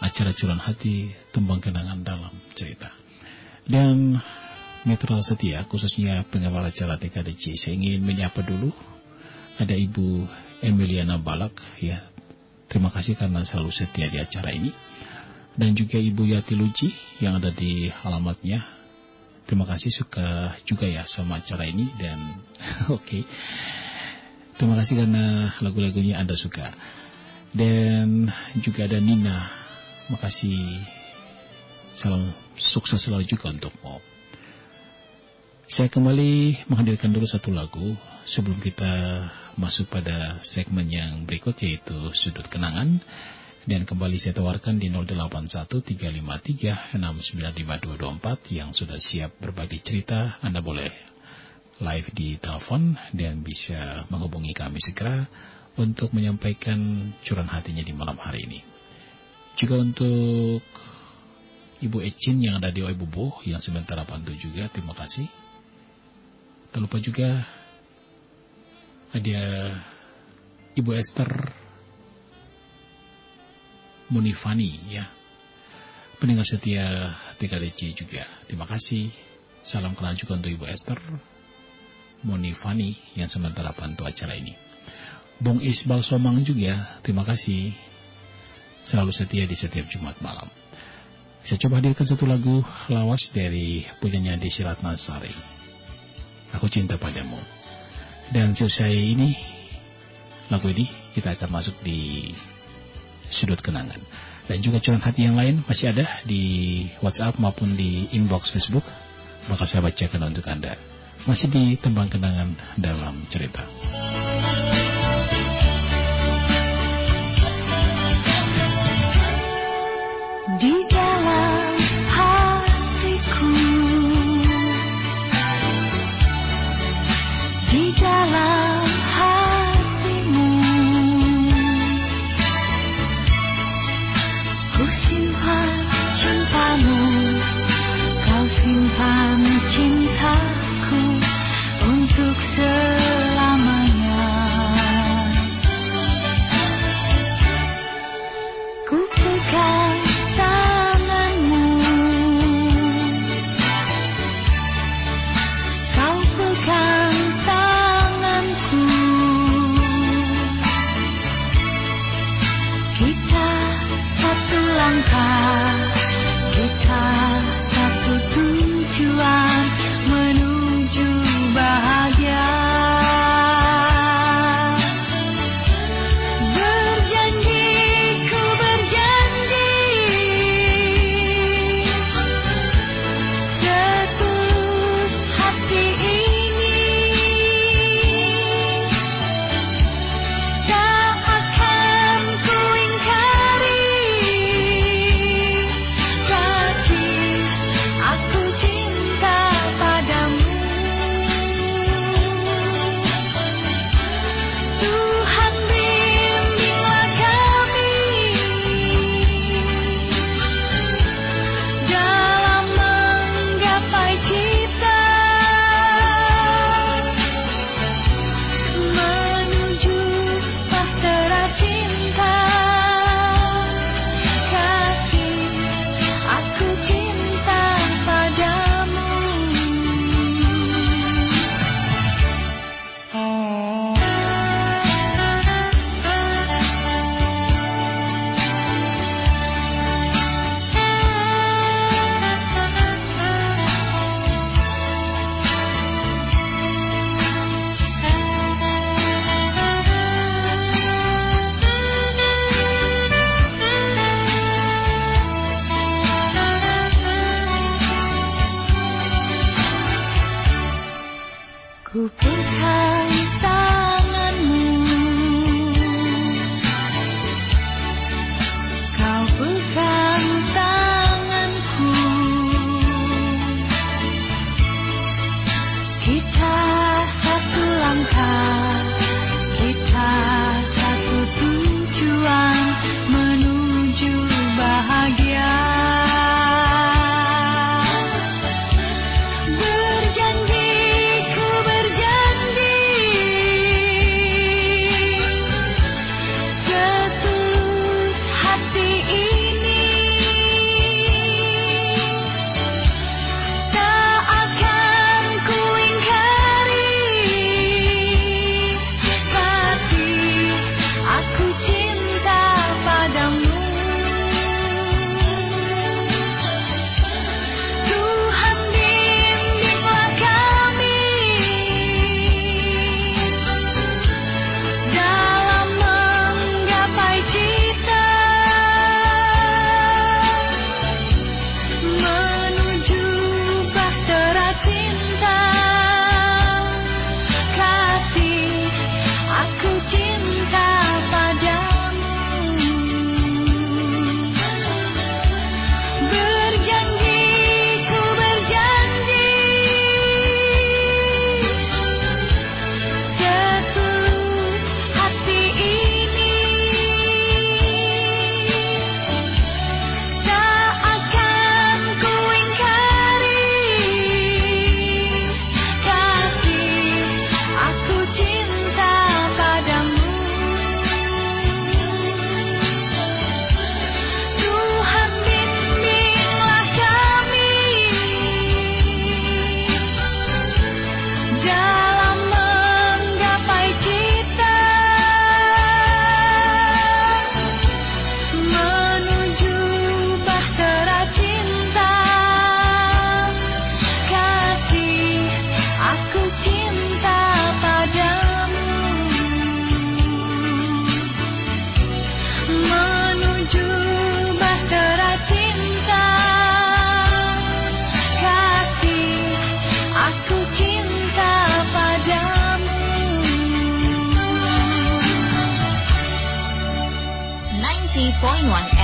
acara curan hati tembang kenangan dalam cerita. Dan Mitra Setia, khususnya pengawal acara TKDC, saya ingin menyapa dulu ada Ibu Emiliana Balak, ya terima kasih karena selalu setia di acara ini. Dan juga Ibu Yati Luci yang ada di alamatnya. Terima kasih suka juga ya sama acara ini dan oke. Okay. Terima kasih karena lagu-lagunya Anda suka. Dan juga ada Nina. Makasih. Salam sukses selalu juga untukmu. Saya kembali menghadirkan dulu satu lagu sebelum kita masuk pada segmen yang berikut yaitu Sudut Kenangan. Dan kembali saya tawarkan di 081353695224 yang sudah siap berbagi cerita. Anda boleh live di telepon dan bisa menghubungi kami segera untuk menyampaikan curahan hatinya di malam hari ini. Juga untuk Ibu Ecin yang ada di Waibubo yang sebentar bantu juga, terima kasih. Tak lupa juga ada Ibu Esther Munifani ya. Pendengar setia TKDC juga. Terima kasih. Salam kenal juga untuk Ibu Esther Munifani yang sementara bantu acara ini. Bung Isbal Somang juga, terima kasih. Selalu setia di setiap Jumat malam. Saya coba hadirkan satu lagu lawas dari punyanya Desi Ratnasari. Aku cinta padamu. Dan selesai ini, lagu ini kita akan masuk di sudut kenangan. Dan juga curahan hati yang lain masih ada di WhatsApp maupun di inbox Facebook. Bakal saya bacakan untuk Anda. Masih di tembang kenangan dalam cerita. One.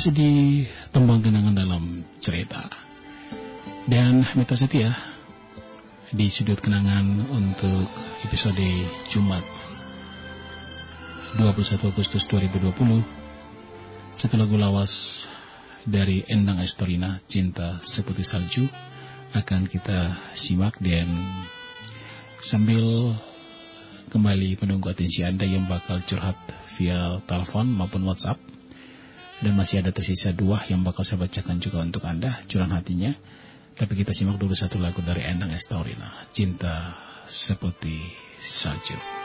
masih di tembang kenangan dalam cerita. Dan Mitra Setia di sudut kenangan untuk episode Jumat 21 Agustus 2020 satu lagu lawas dari Endang Astorina Cinta Seputih Salju akan kita simak dan sambil kembali menunggu atensi Anda yang bakal curhat via telepon maupun WhatsApp dan masih ada tersisa dua yang bakal saya bacakan juga untuk Anda, curahan hatinya. Tapi kita simak dulu satu lagu dari Endang Estorina, Cinta Seperti Salju.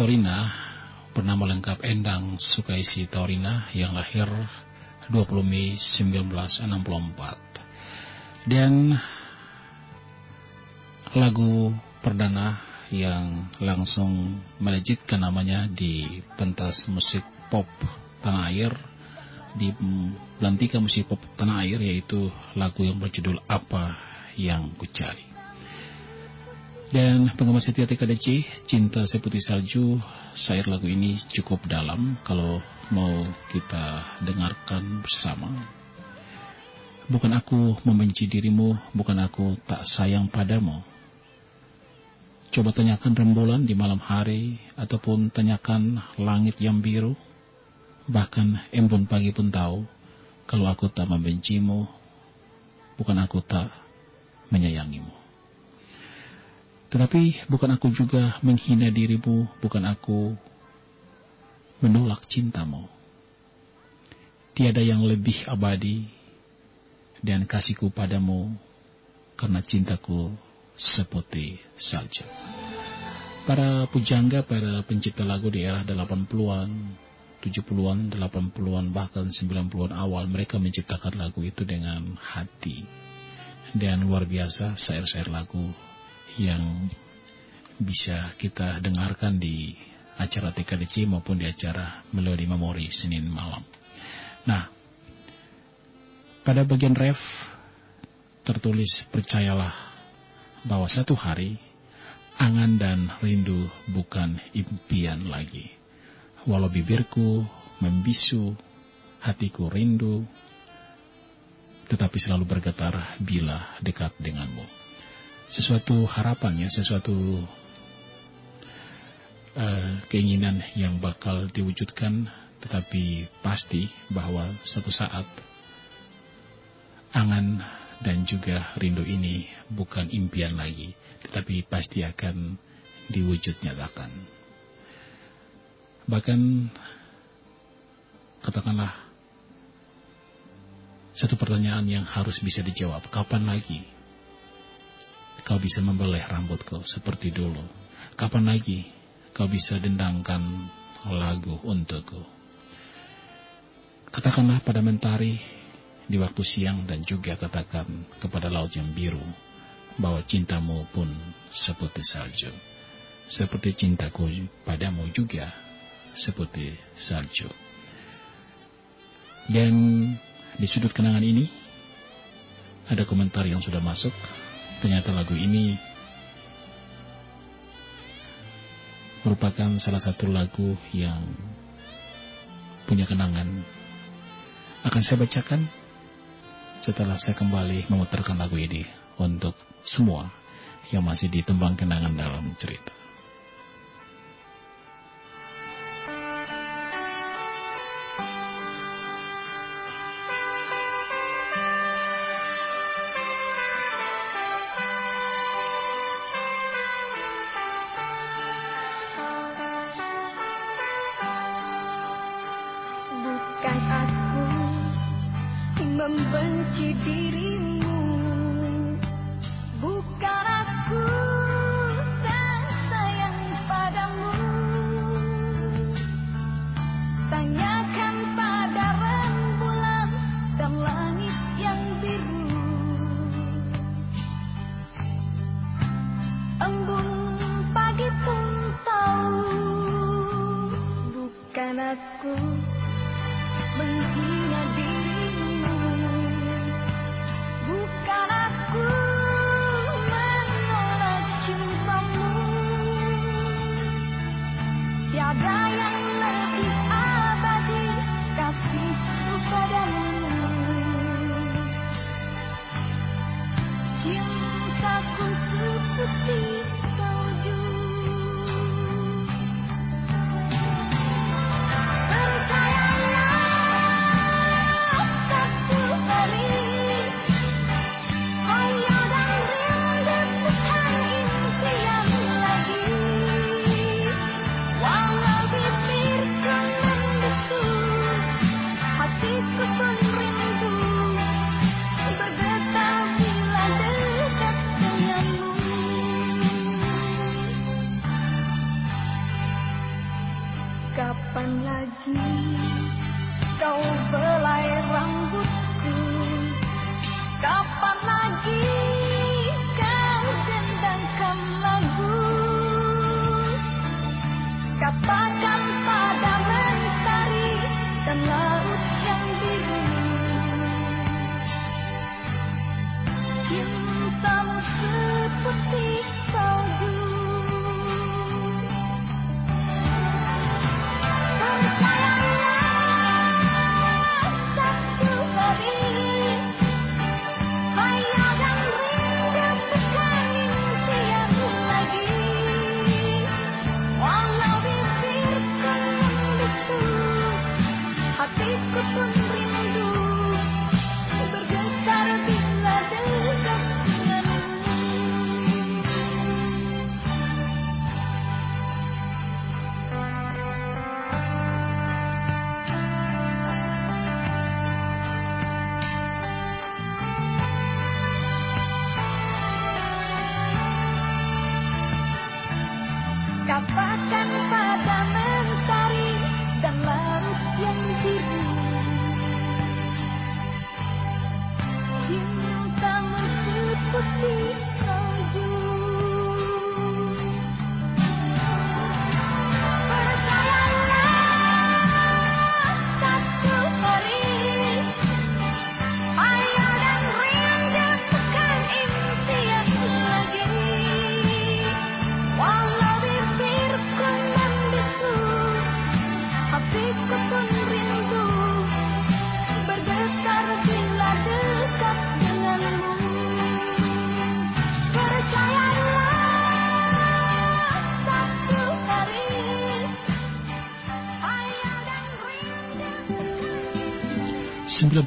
Estorina bernama lengkap Endang Sukaisi Torina yang lahir 20 Mei 1964. Dan lagu perdana yang langsung melejitkan namanya di pentas musik pop tanah air di belantika musik pop tanah air yaitu lagu yang berjudul Apa Yang Kucari. Dan penggemar setia TKDC, Cinta Seperti Salju, syair lagu ini cukup dalam kalau mau kita dengarkan bersama. Bukan aku membenci dirimu, bukan aku tak sayang padamu. Coba tanyakan rembulan di malam hari, ataupun tanyakan langit yang biru. Bahkan embun pagi pun tahu, kalau aku tak membencimu, bukan aku tak menyayangimu. Tetapi bukan aku juga menghina dirimu, bukan aku menolak cintamu. Tiada yang lebih abadi dan kasihku padamu karena cintaku seperti salju. Para pujangga, para pencipta lagu di era 80-an, 70-an, 80-an, bahkan 90-an awal, mereka menciptakan lagu itu dengan hati. Dan luar biasa syair-syair lagu yang bisa kita dengarkan di acara TKDC maupun di acara Melodi Memori Senin malam. Nah, pada bagian ref tertulis percayalah bahwa satu hari angan dan rindu bukan impian lagi. Walau bibirku membisu, hatiku rindu, tetapi selalu bergetar bila dekat denganmu sesuatu harapan ya, sesuatu uh, keinginan yang bakal diwujudkan, tetapi pasti bahwa satu saat angan dan juga rindu ini bukan impian lagi, tetapi pasti akan diwujud nyatakan. Bahkan katakanlah satu pertanyaan yang harus bisa dijawab, kapan lagi kau bisa membelai rambutku seperti dulu? Kapan lagi kau bisa dendangkan lagu untukku? Katakanlah pada mentari di waktu siang dan juga katakan kepada laut yang biru bahwa cintamu pun seperti salju. Seperti cintaku padamu juga seperti salju. Dan di sudut kenangan ini ada komentar yang sudah masuk. Ternyata lagu ini merupakan salah satu lagu yang punya kenangan. Akan saya bacakan setelah saya kembali memutarkan lagu ini untuk semua yang masih ditembang kenangan dalam cerita.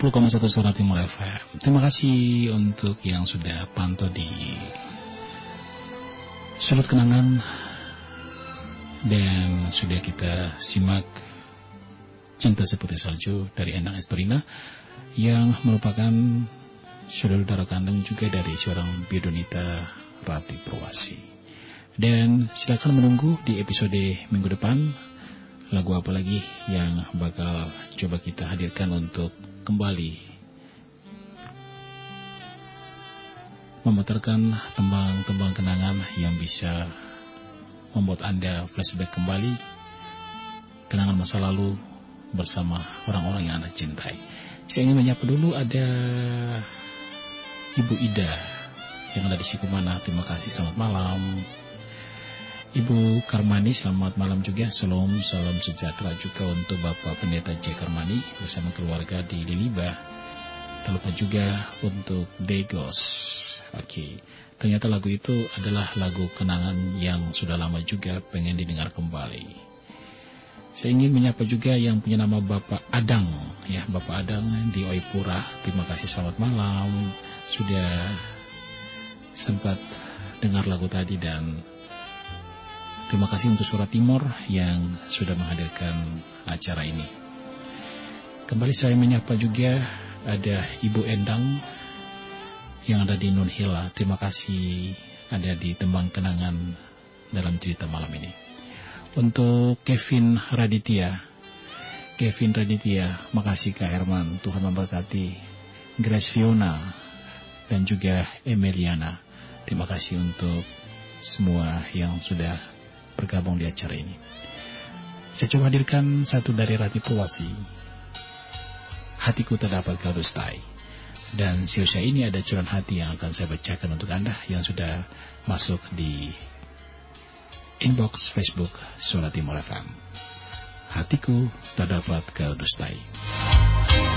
90,1 Suara Timur FM. Terima kasih untuk yang sudah pantau di Sudut Kenangan dan sudah kita simak Cinta Seperti Salju dari Endang Esperina yang merupakan saudara kandung juga dari seorang Biodonita Rati Purwasi. Dan silakan menunggu di episode minggu depan lagu apa lagi yang bakal coba kita hadirkan untuk kembali memutarkan tembang-tembang kenangan yang bisa membuat Anda flashback kembali kenangan masa lalu bersama orang-orang yang Anda cintai. Saya ingin menyapa dulu ada Ibu Ida yang ada di Sikumana. Terima kasih, selamat malam. Ibu Karmani, selamat malam juga. Salam, salam sejahtera juga untuk Bapak Pendeta J. Karmani bersama keluarga di Liliba. Tak lupa juga untuk Degos. Oke, ternyata lagu itu adalah lagu kenangan yang sudah lama juga pengen didengar kembali. Saya ingin menyapa juga yang punya nama Bapak Adang, ya Bapak Adang di Oipura. Terima kasih, selamat malam. Sudah sempat dengar lagu tadi dan terima kasih untuk Suara Timur yang sudah menghadirkan acara ini. Kembali saya menyapa juga ada Ibu Endang yang ada di Nunhila. Terima kasih ada di tembang kenangan dalam cerita malam ini. Untuk Kevin Raditya, Kevin Raditya, makasih Kak Herman, Tuhan memberkati. Grace Fiona dan juga Emiliana. Terima kasih untuk semua yang sudah bergabung di acara ini. Saya coba hadirkan satu dari Rati Purwasi. Hatiku terdapat kau dustai. Dan siusia ini ada curahan hati yang akan saya bacakan untuk Anda yang sudah masuk di inbox Facebook Suara Timur FM. Hatiku terdapat kau dustai.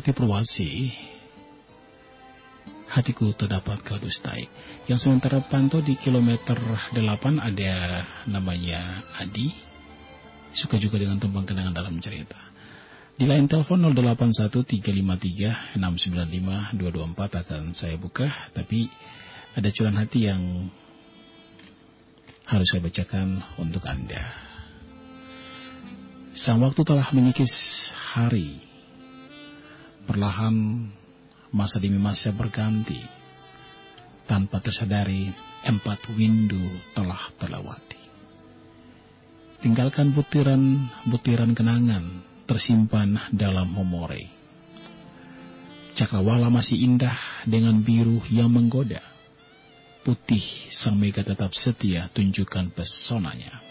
Dari Rati Purwasi, hatiku terdapat kau dustai. Yang sementara pantau di kilometer 8 ada namanya Adi, suka juga dengan tembang kenangan dalam cerita. Di line telepon 081353695224 akan saya buka, tapi ada curahan hati yang harus saya bacakan untuk Anda. Sang waktu telah mengikis hari. Perlahan masa demi masa berganti. Tanpa tersadari, empat windu telah terlewati. Tinggalkan butiran-butiran kenangan tersimpan dalam memori. Cakrawala masih indah dengan biru yang menggoda. Putih sang mega tetap setia tunjukkan pesonanya.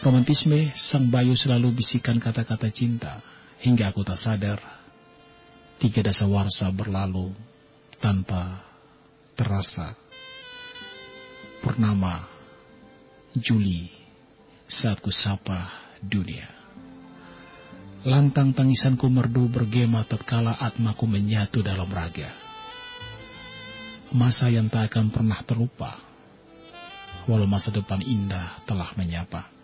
Romantisme sang bayu selalu bisikan kata-kata cinta hingga aku tak sadar tiga dasawarsa berlalu tanpa terasa. Purnama Juli saat ku sapa dunia. Lantang tangisanku merdu bergema tatkala atmaku menyatu dalam raga. Masa yang tak akan pernah terlupa, walau masa depan indah telah menyapa.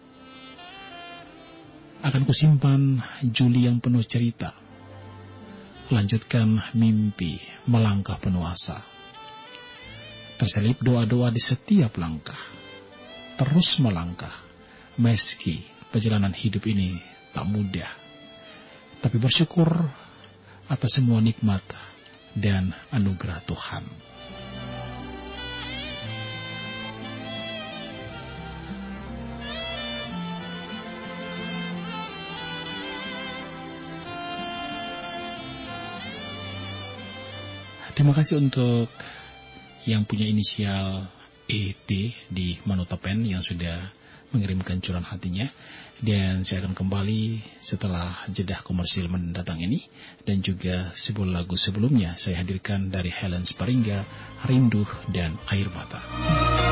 Akan kusimpan Juli yang penuh cerita. Lanjutkan mimpi melangkah penuh asa. Terselip doa-doa di setiap langkah. Terus melangkah, meski perjalanan hidup ini tak mudah tapi bersyukur atas semua nikmat dan anugerah Tuhan. Terima kasih untuk yang punya inisial ET di Manotapen yang sudah mengirimkan curahan hatinya. Dan saya akan kembali setelah jeda komersil mendatang ini. Dan juga sebuah lagu sebelumnya saya hadirkan dari Helen Sparingga, Rindu dan Air Mata.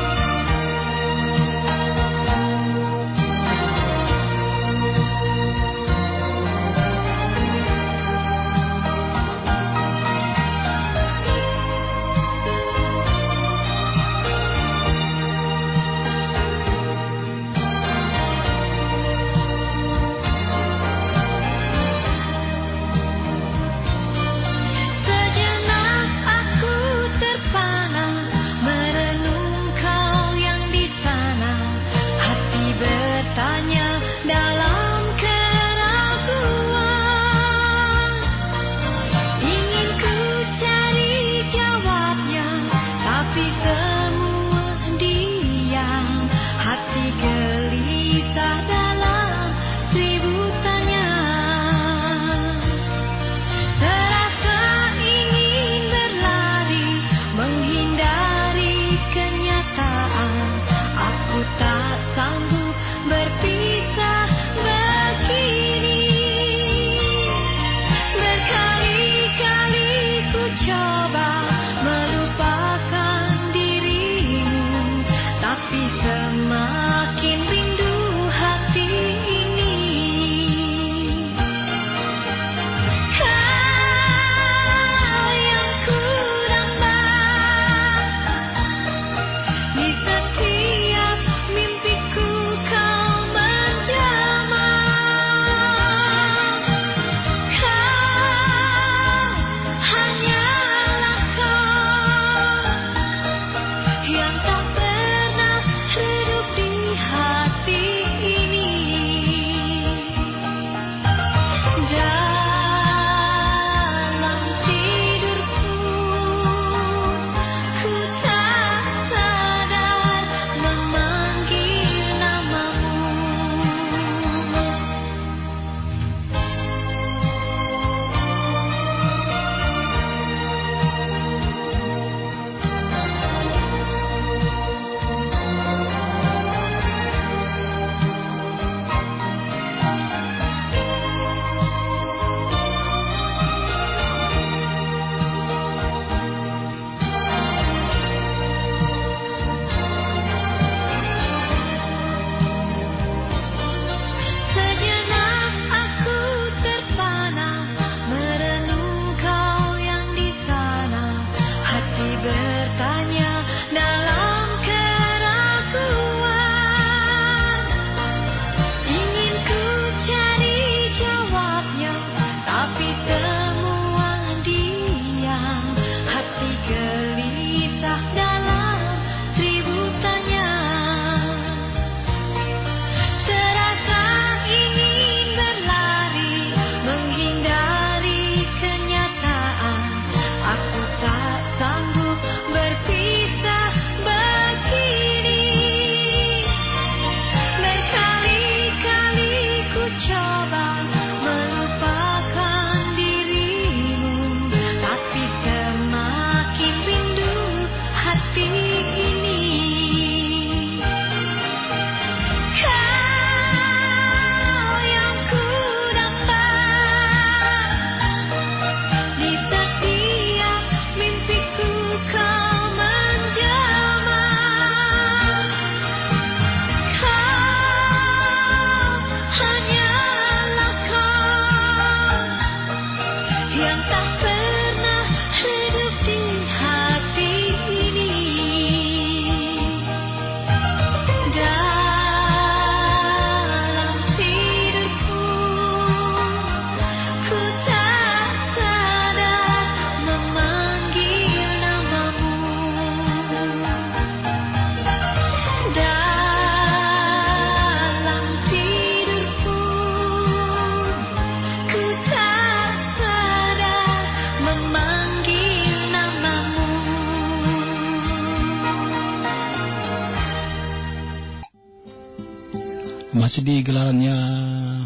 Di gelarannya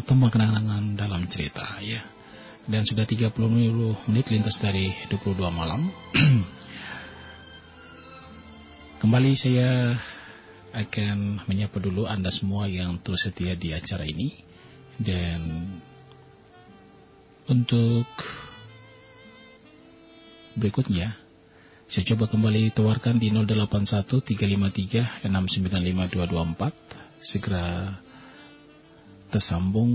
Tembang Kenangan dalam cerita ya. Dan sudah 30 menit lintas dari 22 malam. Kembali saya akan menyapa dulu Anda semua yang terus setia di acara ini. Dan untuk berikutnya saya coba kembali tawarkan di 081 353 695 224 segera tersambung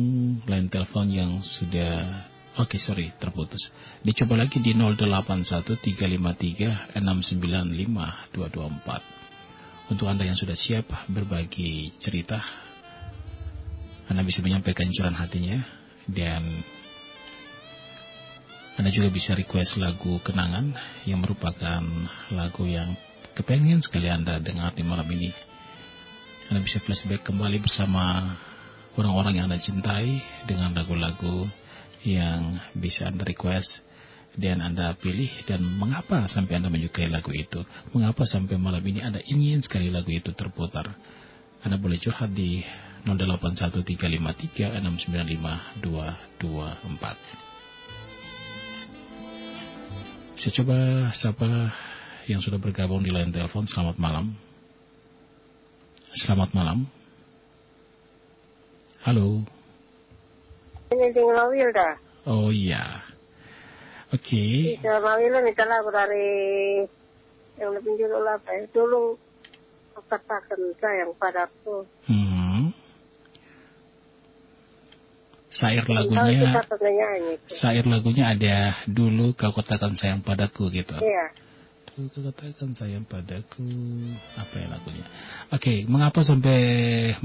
line telepon yang sudah oke sorry terputus dicoba lagi di 081 353 695 224 untuk anda yang sudah siap berbagi cerita anda bisa menyampaikan curahan hatinya dan anda juga bisa request lagu kenangan yang merupakan lagu yang kepengen sekali Anda dengar di malam ini. Anda bisa flashback kembali bersama orang-orang yang Anda cintai dengan lagu-lagu yang bisa Anda request dan Anda pilih dan mengapa sampai Anda menyukai lagu itu. Mengapa sampai malam ini Anda ingin sekali lagu itu terputar. Anda boleh curhat di 081353695224. Saya coba sapa yang sudah bergabung di line telepon. Selamat malam. Selamat malam. Halo. Ini tinggal Mawil dah. Oh iya. Oke. Bisa Mawil minta lagu dari yang lebih dulu apa ya. Dulu katakan sayang padaku. Hmm. Sair lagunya, sair lagunya ada dulu kau katakan sayang padaku gitu. Iya. Kau katakan sayang padaku. Apa ya lagunya? Oke, mengapa sampai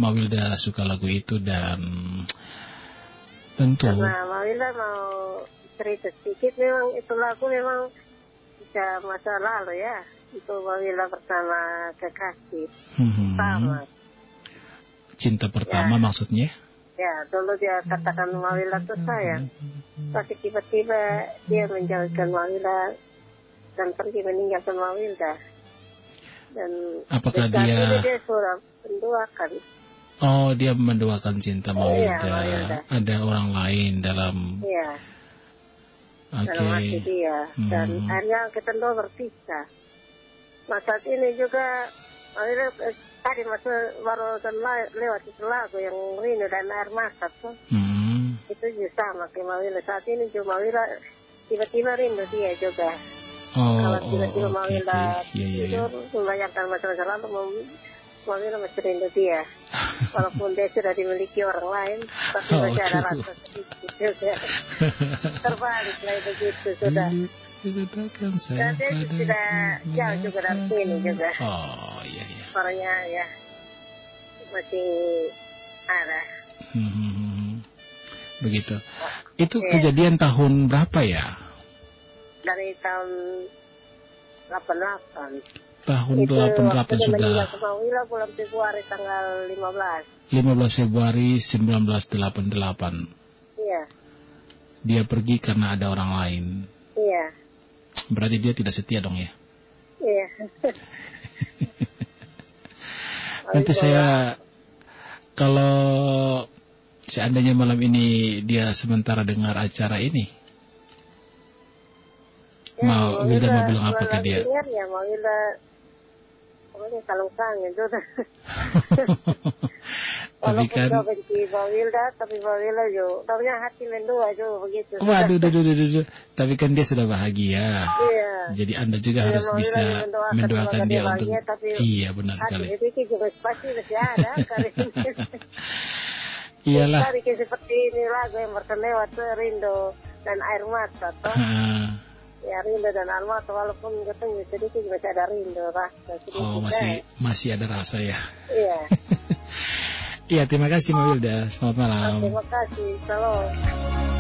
Mawilda suka lagu itu dan tentu Karena Mawila mau cerita sedikit memang itu lagu memang bisa masa lalu ya. Itu Mawila bersama kekasih. hmm, Sama. cinta pertama Ya. maksudnya? Ya, dulu dia katakan Mawila itu sayang. Tapi tiba-tiba dia menjauhkan Mawila dan pergi meninggalkan Mawilda. Dan Apakah dia- dia sudah menduakan. Oh, dia mendoakan cinta Iya, Mawilda. Mawilda. Ada orang lain dalam Iya, Oke. dalam hati dia. Dan Hmm. akhirnya kita dua berpisah. Nah saat ini juga Mawila eh, tadi masuk baru le- lewat itu lagu yang Rindu dan Air Mata tuh. Hmm. Itu juga sama kayak Mawila. Saat ini juga Mawila tiba-tiba rindu dia juga. Oh, Kalau oh, tiba-tiba oke, Mawila oke. Iya, iya, iya. tidur, membayangkan masa-masa lalu, mem- Mawila masih rindu dia. Walaupun dia sudah dimiliki orang lain, tapi Oh, masih ada aduh. rasa sedikit juga. Terbalik lah begitu sudah. Katakan Dan dia sudah jauh juga dari sini juga. Oh, iya, iya. Orangnya ya masih ada. Hmm, hmm, hmm, hmm. Begitu. Itu Iya. kejadian tahun berapa ya? Dari tahun 88. Tahun Itu 88 waktu dia meninggal sudah. ke Mawila bulan Februari tanggal 15. 15 Februari 1988. Iya, Dia pergi karena ada orang lain. iya, Berarti dia tidak setia dong ya? iya. Nanti saya kalau seandainya malam ini dia sementara dengar acara ini, mau Wilda mau bilang apa ke dia? Ya, mau Wilda pokoknya kalau kangen tuh. Tapi Walaupun kan, benci Wilda, tapi Mbak Wilda juga, tahunya hati mendua juga begitu. waduh, duh, duh, duh, duh, tapi kan dia sudah bahagia. Iya. Jadi anda juga Iya, harus bisa mendoakan mendoakan dia untuk, tapi iya benar Hati sekali. sedikit juga pasti masih ada. Iyalah. Kayak seperti ini lagu yang berkelewat tuh Rindu dan Air Mata tuh. Ya Rindu dan Air Mata walaupun ketemu sedikit masih ada Rindu rasa sedikit. oh masih masih ada rasa ya. Iya. Iya terima kasih Mbak Wilda. Selamat malam. Terima kasih. Salam.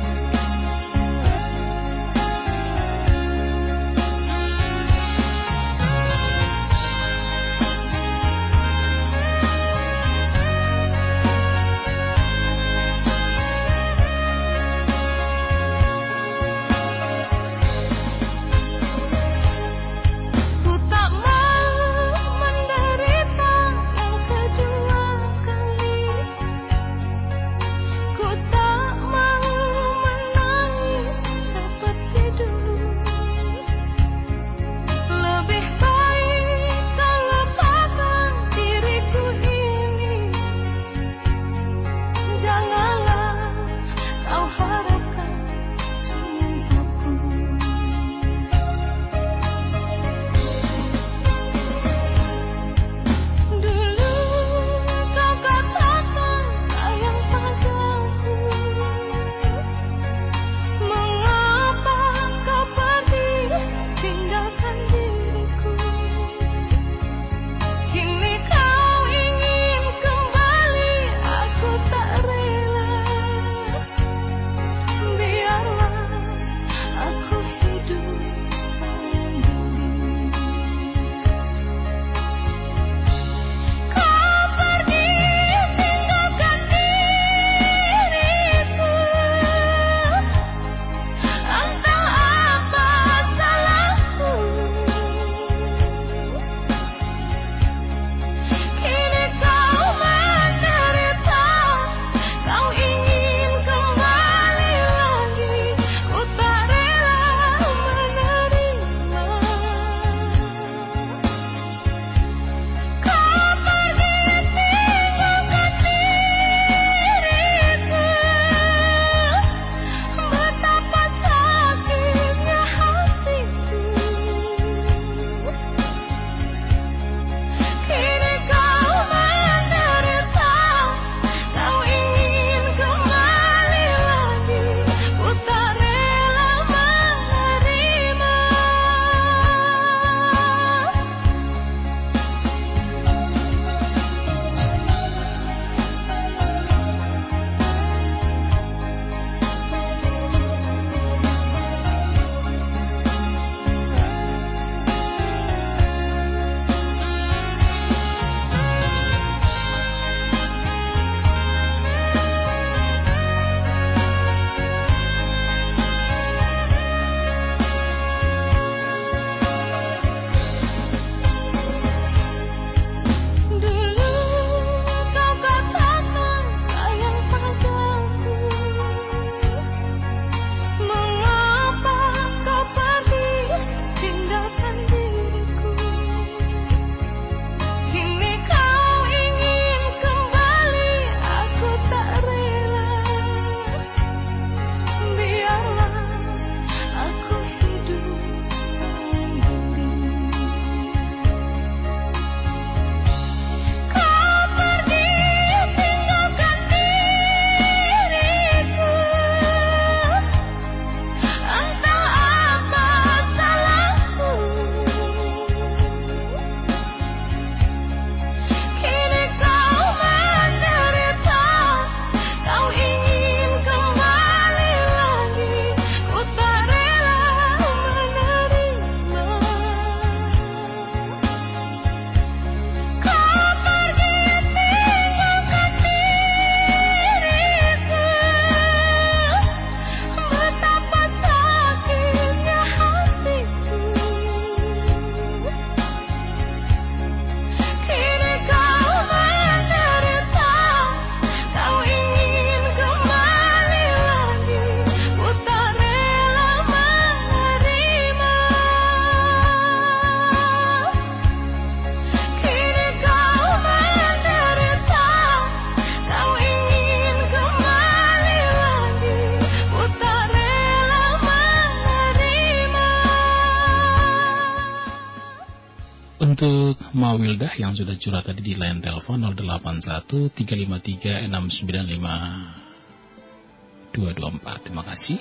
Untuk Mawildah yang sudah curhat tadi di line telepon 081 353 695 224. Terima kasih.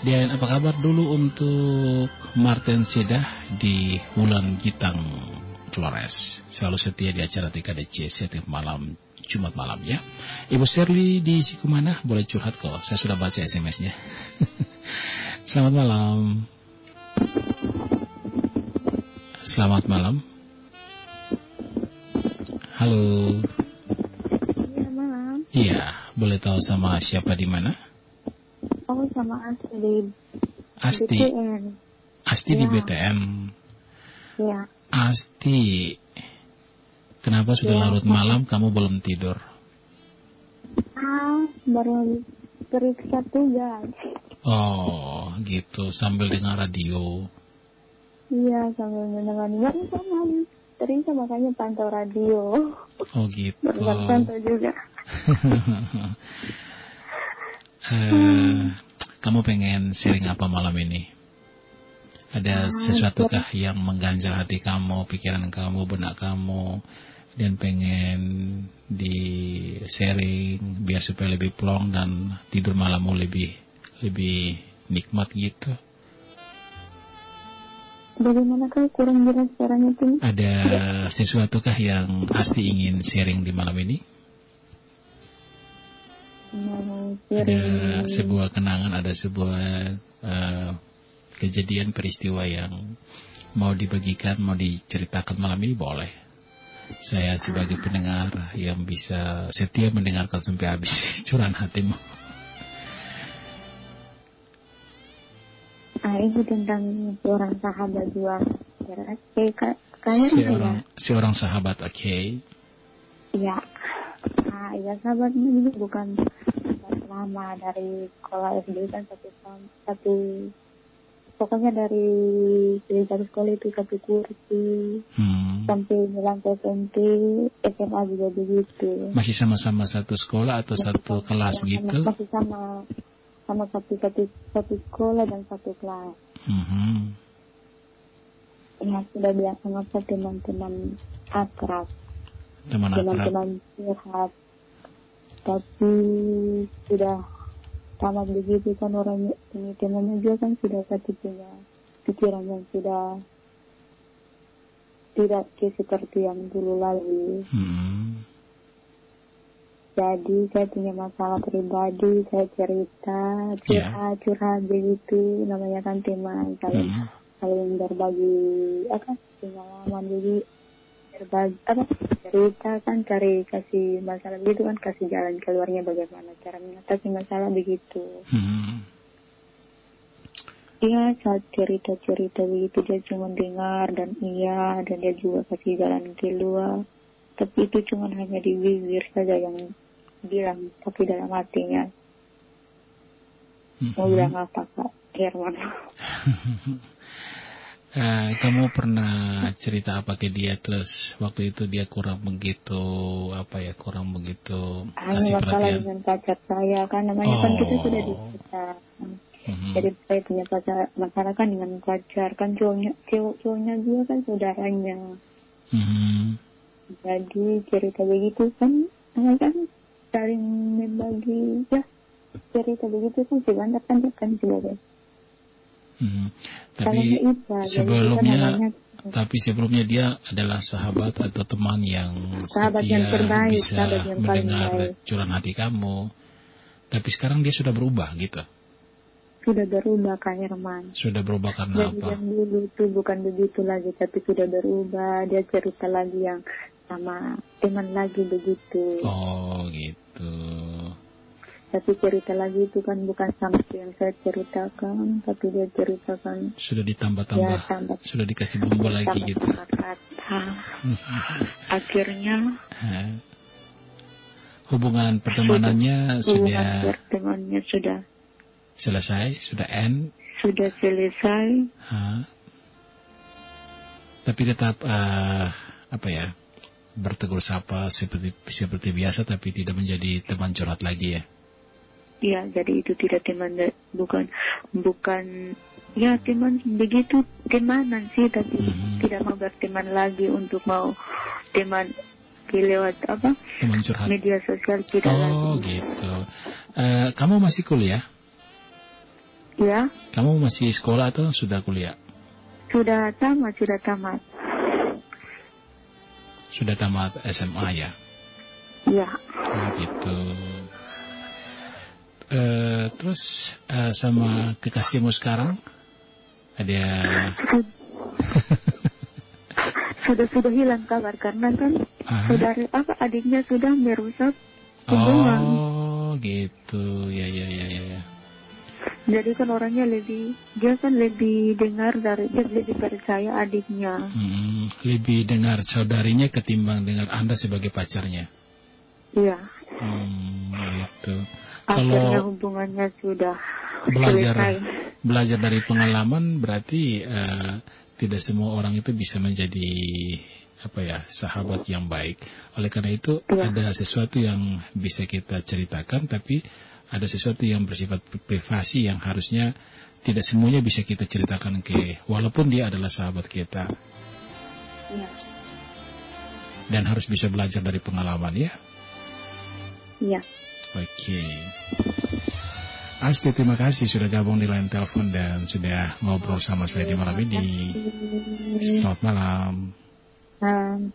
Dan apa kabar dulu untuk Martin Sedah di Wulan Gitang Flores. Selalu setia di acara TKDC setiap malam Jumat malam ya. Ibu Shirley di Sikumana boleh curhat kok. Saya sudah baca SMS-nya. Selamat malam. Selamat malam. Halo. Iya malam. Iya, boleh tahu sama siapa di mana? Oh sama Asti di Asti. BTN. Asti di Iya. BTM. Iya. Asti. Kenapa sudah Iya. larut malam kamu belum tidur? Ah baru periksa tugas. Oh, gitu. Sambil dengar radio. Iya sambil mendengar baru sama terisa makanya pantau radio. Oh, gitu. Baru pantau juga. Eh, kamu pengen sharing apa malam ini? Ada sesuatukah yang mengganjal hati kamu, pikiran kamu, benak kamu, dan pengen di sharing biar supaya lebih plong dan tidur malammu lebih lebih nikmat gitu? Bagaimana kau kurang jelas suaranya tuh? Ada sesuatukah yang pasti ingin sharing di malam ini? Mau Ada sebuah kenangan, ada sebuah eh, kejadian peristiwa yang mau dibagikan, mau diceritakan malam ini boleh. Saya sebagai pendengar yang bisa setia mendengarkan sampai habis curahan hatimu. Ah itu tentang seorang sahabat juga. Ya, kayak ka- kayaknya Seorang seorang sahabat, oke. Iya. Nah, iya sahabatnya juga bukan sahabat lama dari sekolah SD kan satu tahun satu pokoknya dari dari dari sekolah itu satu kursi Hmm. sampai bilang SMP SMA juga begitu. Masih sama-sama satu sekolah atau satu kelas Sama- gitu? Masih sama sama satu satu satu sekolah dan satu kelas. Mhm. Ya sudah biasa ngapa teman-teman akrab. Teman akrab. teman-teman curhat tapi sudah tamat begitu kan orang ini temannya juga kan sudah pasti punya pikiran yang sudah tidak seperti yang dulu lagi Hmm. Jadi saya punya masalah pribadi saya cerita curhat curhat begitu. Namanya kan teman saling Hmm. saling berbagi apa pengalaman. Jadi berbagi apa cerita kan cari kasih masalah begitu kan kasih jalan keluarnya bagaimana cara mengatasi masalah begitu. Hmm. Iya saat cerita cerita begitu dia cuma dengar dan iya dan dia juga kasih jalan keluar. Tapi itu cuma hanya di bibir saja yang bilang tapi dalam hatinya. Mau Mhm. bilang apa kak? Herman. Eh, kamu pernah cerita apa ke dia? Terus waktu itu dia kurang begitu apa ya kurang begitu kasih perhatian? dengan pacar saya? Kan namanya kan kita Oh. sudah dipisah Mhm. jadi saya punya pacar masalah kan dengan pacar. Kan cowoknya cowok cowoknya juga kan saudaranya. Mhm. jadi cerita begitu kan ah, kan saling membagi ya. Cerita begitu kan sebentar kan kan sebagai Mhm. kalau tapi itu sebelumnya namanya tapi sebelumnya dia adalah sahabat atau teman yang Sahabat setia yang terbaik, bisa sahabat yang mendengar curahan hati kamu. Tapi sekarang dia sudah berubah gitu. Sudah berubah Kak Herman. Sudah berubah karena Jadi apa? yang dulu tuh bukan begitu lagi tapi sudah berubah. Dia cerita lagi yang sama teman lagi begitu. Oh gitu. Tapi cerita lagi itu kan bukan sama yang saya ceritakan tapi dia ceritakan. Sudah ya ditambah-tambah tambah. sudah dikasih bumbu lagi tambah gitu. kata akhirnya hubungan pertemanannya hubungan sudah pertemanannya sudah. selesai sudah end? Sudah selesai. Hah? tapi tetap eh, apa ya bertegur sapa seperti seperti biasa tapi tidak menjadi teman curhat lagi ya ya jadi itu tidak teman de- bukan bukan ya teman begitu temanan sih tapi Mhm. tidak mau berteman lagi untuk mau teman lewat apa Teman curhat. media sosial tidak Oh lagi gitu. Eh, kamu masih kuliah? ya Kamu masih sekolah atau sudah kuliah? sudah tamat sudah tamat Sudah tamat SMA ya? ya Oh gitu. Eh, terus eh, sama kekasihmu sekarang ada sudah sudah hilang kabar karena kan Aha. saudara apa adiknya sudah merusak hubungan Oh gitu ya ya ya ya. Ya. jadi kan orangnya lebih dia kan lebih dengar dari dia lebih percaya adiknya Hmm, lebih dengar saudarinya ketimbang dengar anda sebagai pacarnya. iya Hmm, gitu. akhirnya Kalau hubungannya sudah belajar selesai belajar dari pengalaman berarti eh, tidak semua orang itu bisa menjadi apa ya sahabat yang baik. Oleh karena itu Iya. ada sesuatu yang bisa kita ceritakan, tapi ada sesuatu yang bersifat privasi yang harusnya tidak semuanya bisa kita ceritakan ke walaupun dia adalah sahabat kita Iya. dan harus bisa belajar dari pengalaman ya. iya Oke. Asti, terima kasih sudah gabung di line telepon dan sudah ngobrol sama saya di malam ini. Selamat malam. Um,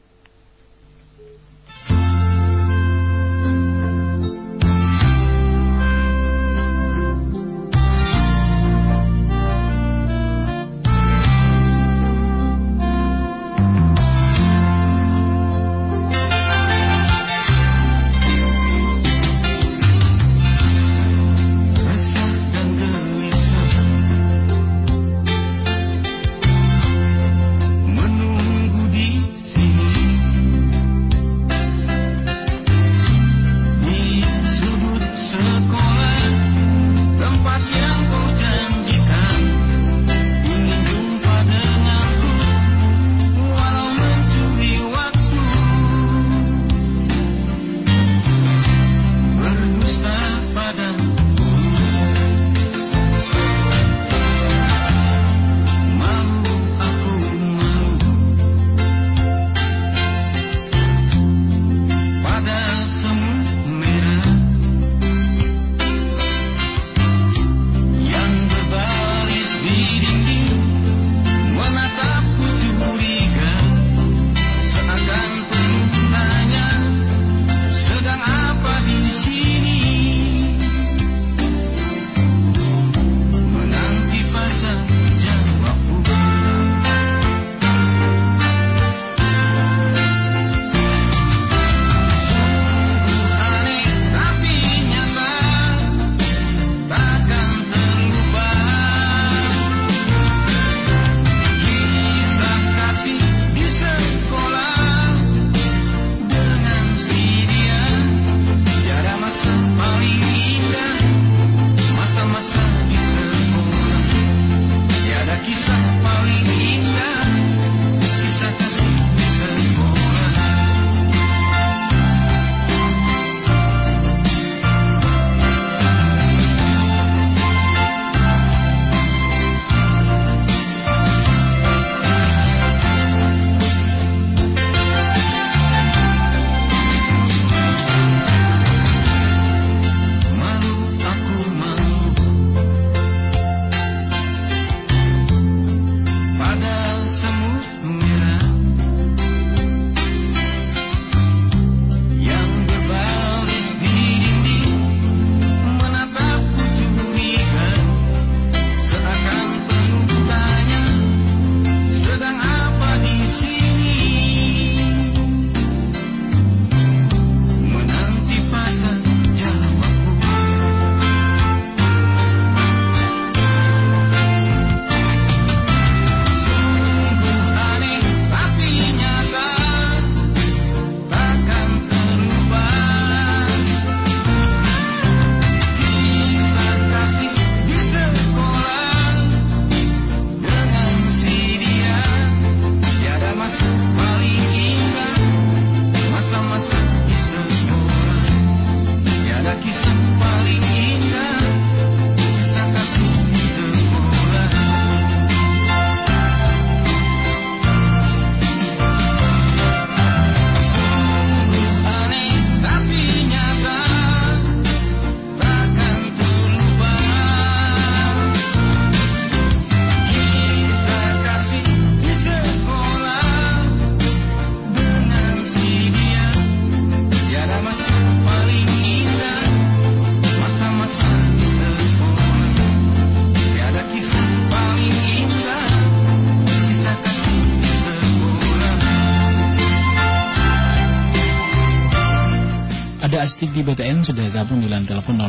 Astik di BTN sudah gabung di line telepon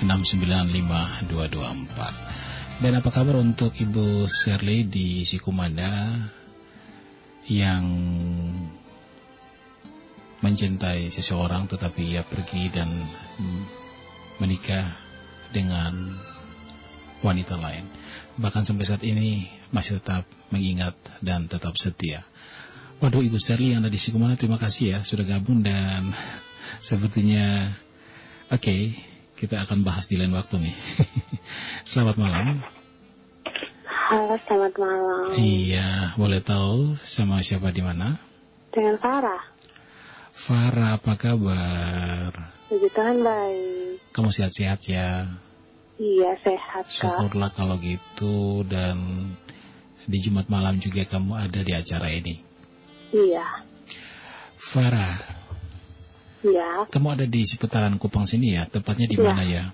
081353695224. Dan apa kabar untuk Ibu Shirley di Sikumanda yang mencintai seseorang tetapi ia pergi dan menikah dengan wanita lain. Bahkan sampai saat ini masih tetap mengingat dan tetap setia. Waduh Ibu Shirley yang ada di Sikumana terima kasih ya sudah gabung dan sepertinya oke okay, kita akan bahas di lain waktu nih. selamat malam. Halo, selamat malam. Iya, boleh tahu sama siapa di mana? Dengan Farah. Farah, apa kabar? Puji Tuhan baik. Kamu sehat-sehat ya? Iya, sehat kak. Syukurlah kalau gitu dan di Jumat malam juga kamu ada di acara ini. Iya. Farah, Iya. kamu ada di seputaran Kupang sini ya? Tepatnya di Iya. mana ya?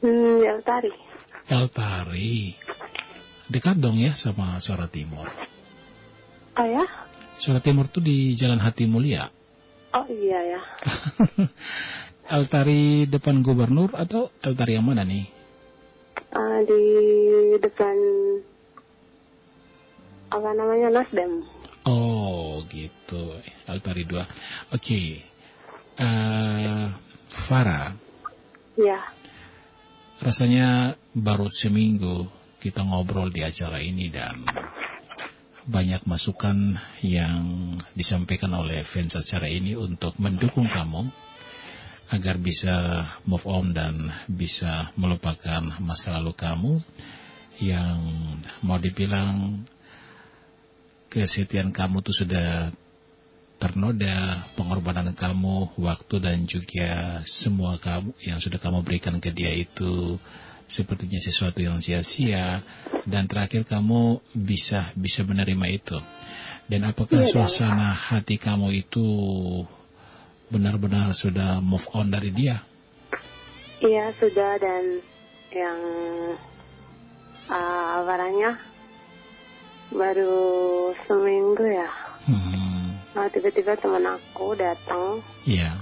Hmm, ya tari. El Tari. Dekat dong ya sama Suara Timur. Oh ya? Suara Timur tuh di Jalan Hati Mulia. Oh iya ya. El Tari depan gubernur atau El Tari yang mana nih? Ah, di depan apa namanya Nasdem. Oh gitu, El Tari 2. Oke, Eh, Farah, Ya. rasanya baru seminggu kita ngobrol di acara ini dan banyak masukan yang disampaikan oleh fans acara ini untuk mendukung kamu agar bisa move on dan bisa melupakan masa lalu kamu yang mau dibilang kesetiaan kamu tuh sudah ternoda, pengorbanan kamu, waktu dan juga semua kamu yang sudah kamu berikan ke dia itu sepertinya sesuatu yang sia-sia dan terakhir kamu bisa bisa menerima itu. Dan apakah Iya, suasana hati kamu itu benar-benar sudah move on dari dia? Iya sudah dan yang ah, barangnya baru seminggu ya. Hmm, Nah, tiba-tiba teman aku datang ya.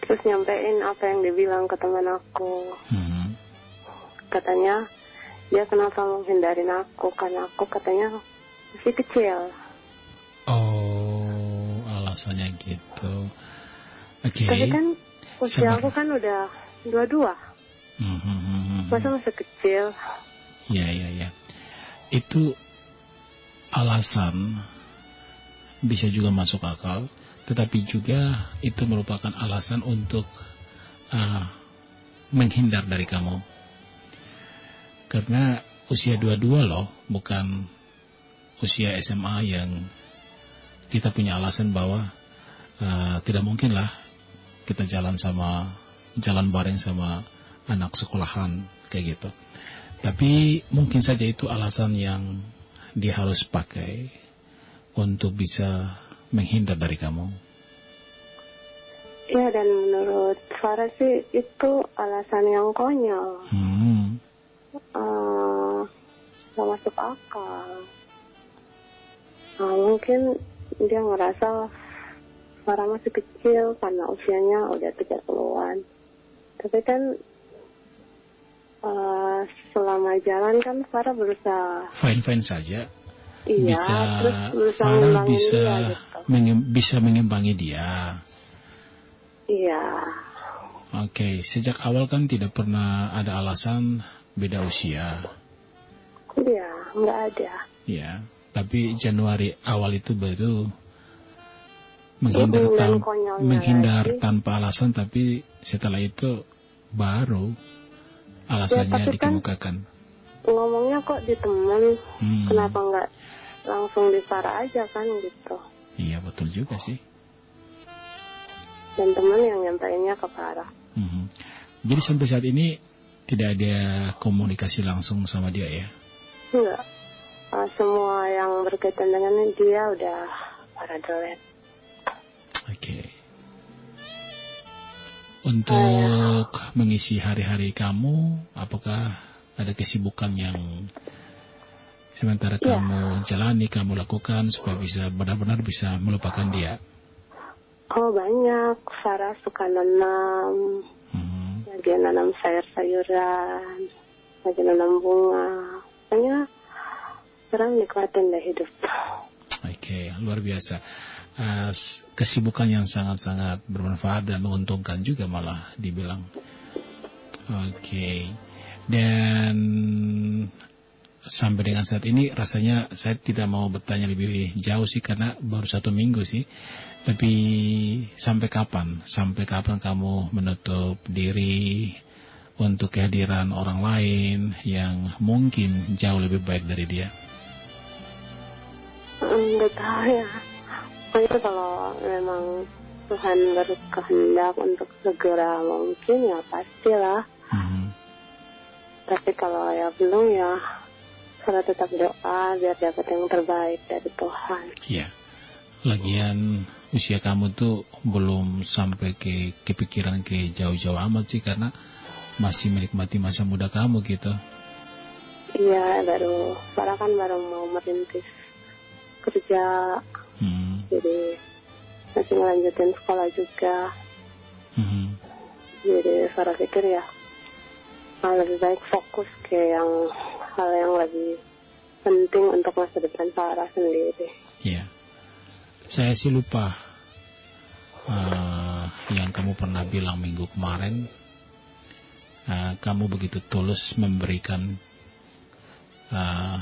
terus nyampein apa yang dibilang ke teman aku. Hmm, Katanya dia kenapa menghindarin aku karena aku katanya masih kecil. oh, alasannya gitu. Oke. Tapi kan usia Sabar. aku kan udah dua-dua. Hmm, hmm, hmm, hmm. Masa masih kecil? Ya, ya, ya. Itu alasan bisa juga masuk akal, tetapi juga itu merupakan alasan untuk ah, menghindar dari kamu. Karena usia dua-dua loh, bukan usia SMA yang kita punya alasan bahwa ah, tidak mungkin lah kita jalan sama jalan bareng sama anak sekolahan kayak gitu. Tapi mungkin saja itu alasan yang dia harus pakai untuk bisa menghindar dari kamu. Iya dan menurut Farah sih itu alasan yang konyol. Hmm, Eh, nggak masuk akal. Nah, mungkin dia ngerasa Farah masih kecil karena usianya udah 30-an. Tapi kan eh, selama jalan kan Farah berusaha fine-fine saja. iya bisa terus berusaha Farah bisa dia gitu. mengim- bisa mengimbangi dia. Iya. Oke, sejak awal kan tidak pernah ada alasan beda usia. Iya, nggak ada. Ya, tapi Januari awal itu baru menghindar, tan- menghindar lagi. tanpa alasan, tapi setelah itu baru alasannya Ya, kan- dikemukakan. Ngomongnya kok di temen, Hmm, kenapa nggak langsung di Farah aja kan gitu. Iya betul juga sih. Dan temen yang nyampeinnya ke Farah. Mhm. Jadi sampai saat ini tidak ada komunikasi langsung sama dia ya? Enggak. Eh, semua yang berkaitan dengan dia udah Farah delete. Oke. Untuk mengisi hari-hari kamu, apakah ada kesibukan yang sementara Iya. kamu jalani, kamu lakukan supaya bisa benar-benar bisa melupakan dia? Oh banyak, Farah suka nanam, Hmm. lagi nanam sayur-sayuran, lagi nanam bunga. Pokoknya sekarang nikmatin deh hidup. Oke, luar biasa. Eh, kesibukan yang sangat-sangat bermanfaat dan menguntungkan juga malah dibilang. Oke. Dan sampai dengan saat ini rasanya saya tidak mau bertanya lebih jauh sih karena baru satu minggu sih. Tapi sampai kapan? Sampai kapan kamu menutup diri untuk kehadiran orang lain yang mungkin jauh lebih baik dari dia? Enggak tahu ya. Pokoknya kalau memang Tuhan berkehendak untuk segera mungkin ya pastilah. Mhm. Tapi kalau ya belum ya Sarah tetap doa biar dapat yang terbaik dari Tuhan. Iya. Lagian usia kamu tuh belum sampai ke kepikiran ke jauh-jauh amat sih karena masih menikmati masa muda kamu gitu. Iya baru Sarah kan baru mau merintis kerja Hmm. Jadi masih melanjutin sekolah juga. Mhm. Jadi Sarah pikir ya lebih baik fokus ke yang hal yang lebih penting untuk masa depan Sarah sendiri. Iya. Saya sih lupa eh, yang kamu pernah bilang minggu kemarin. eh, kamu begitu tulus memberikan eh,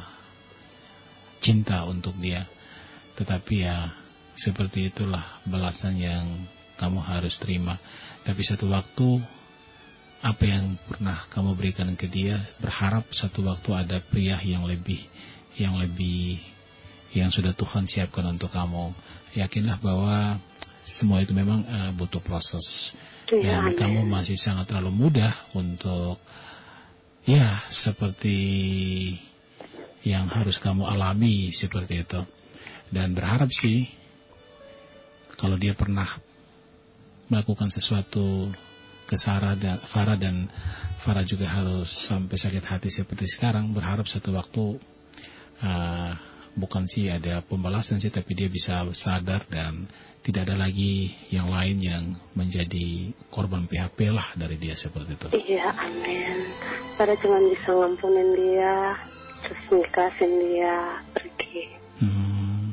cinta untuk dia. Tetapi ya seperti itulah balasan yang kamu harus terima. Tapi satu waktu apa yang pernah kamu berikan ke dia berharap satu waktu ada pria yang lebih yang lebih yang sudah Tuhan siapkan untuk kamu. Yakinlah bahwa semua itu memang eh, butuh proses. Iya, Dan amin. kamu masih sangat terlalu mudah untuk ya seperti yang harus kamu alami seperti itu. Dan berharap sih kalau dia pernah melakukan sesuatu ke Sarah dan Farah dan Farah juga harus sampai sakit hati seperti sekarang berharap satu waktu uh, bukan sih ada pembalasan sih tapi dia bisa sadar dan tidak ada lagi yang lain yang menjadi korban PHP lah dari dia seperti itu. Iya, amin. Sarah cuma bisa ngampunin dia, terus nikahin dia pergi. Hmm,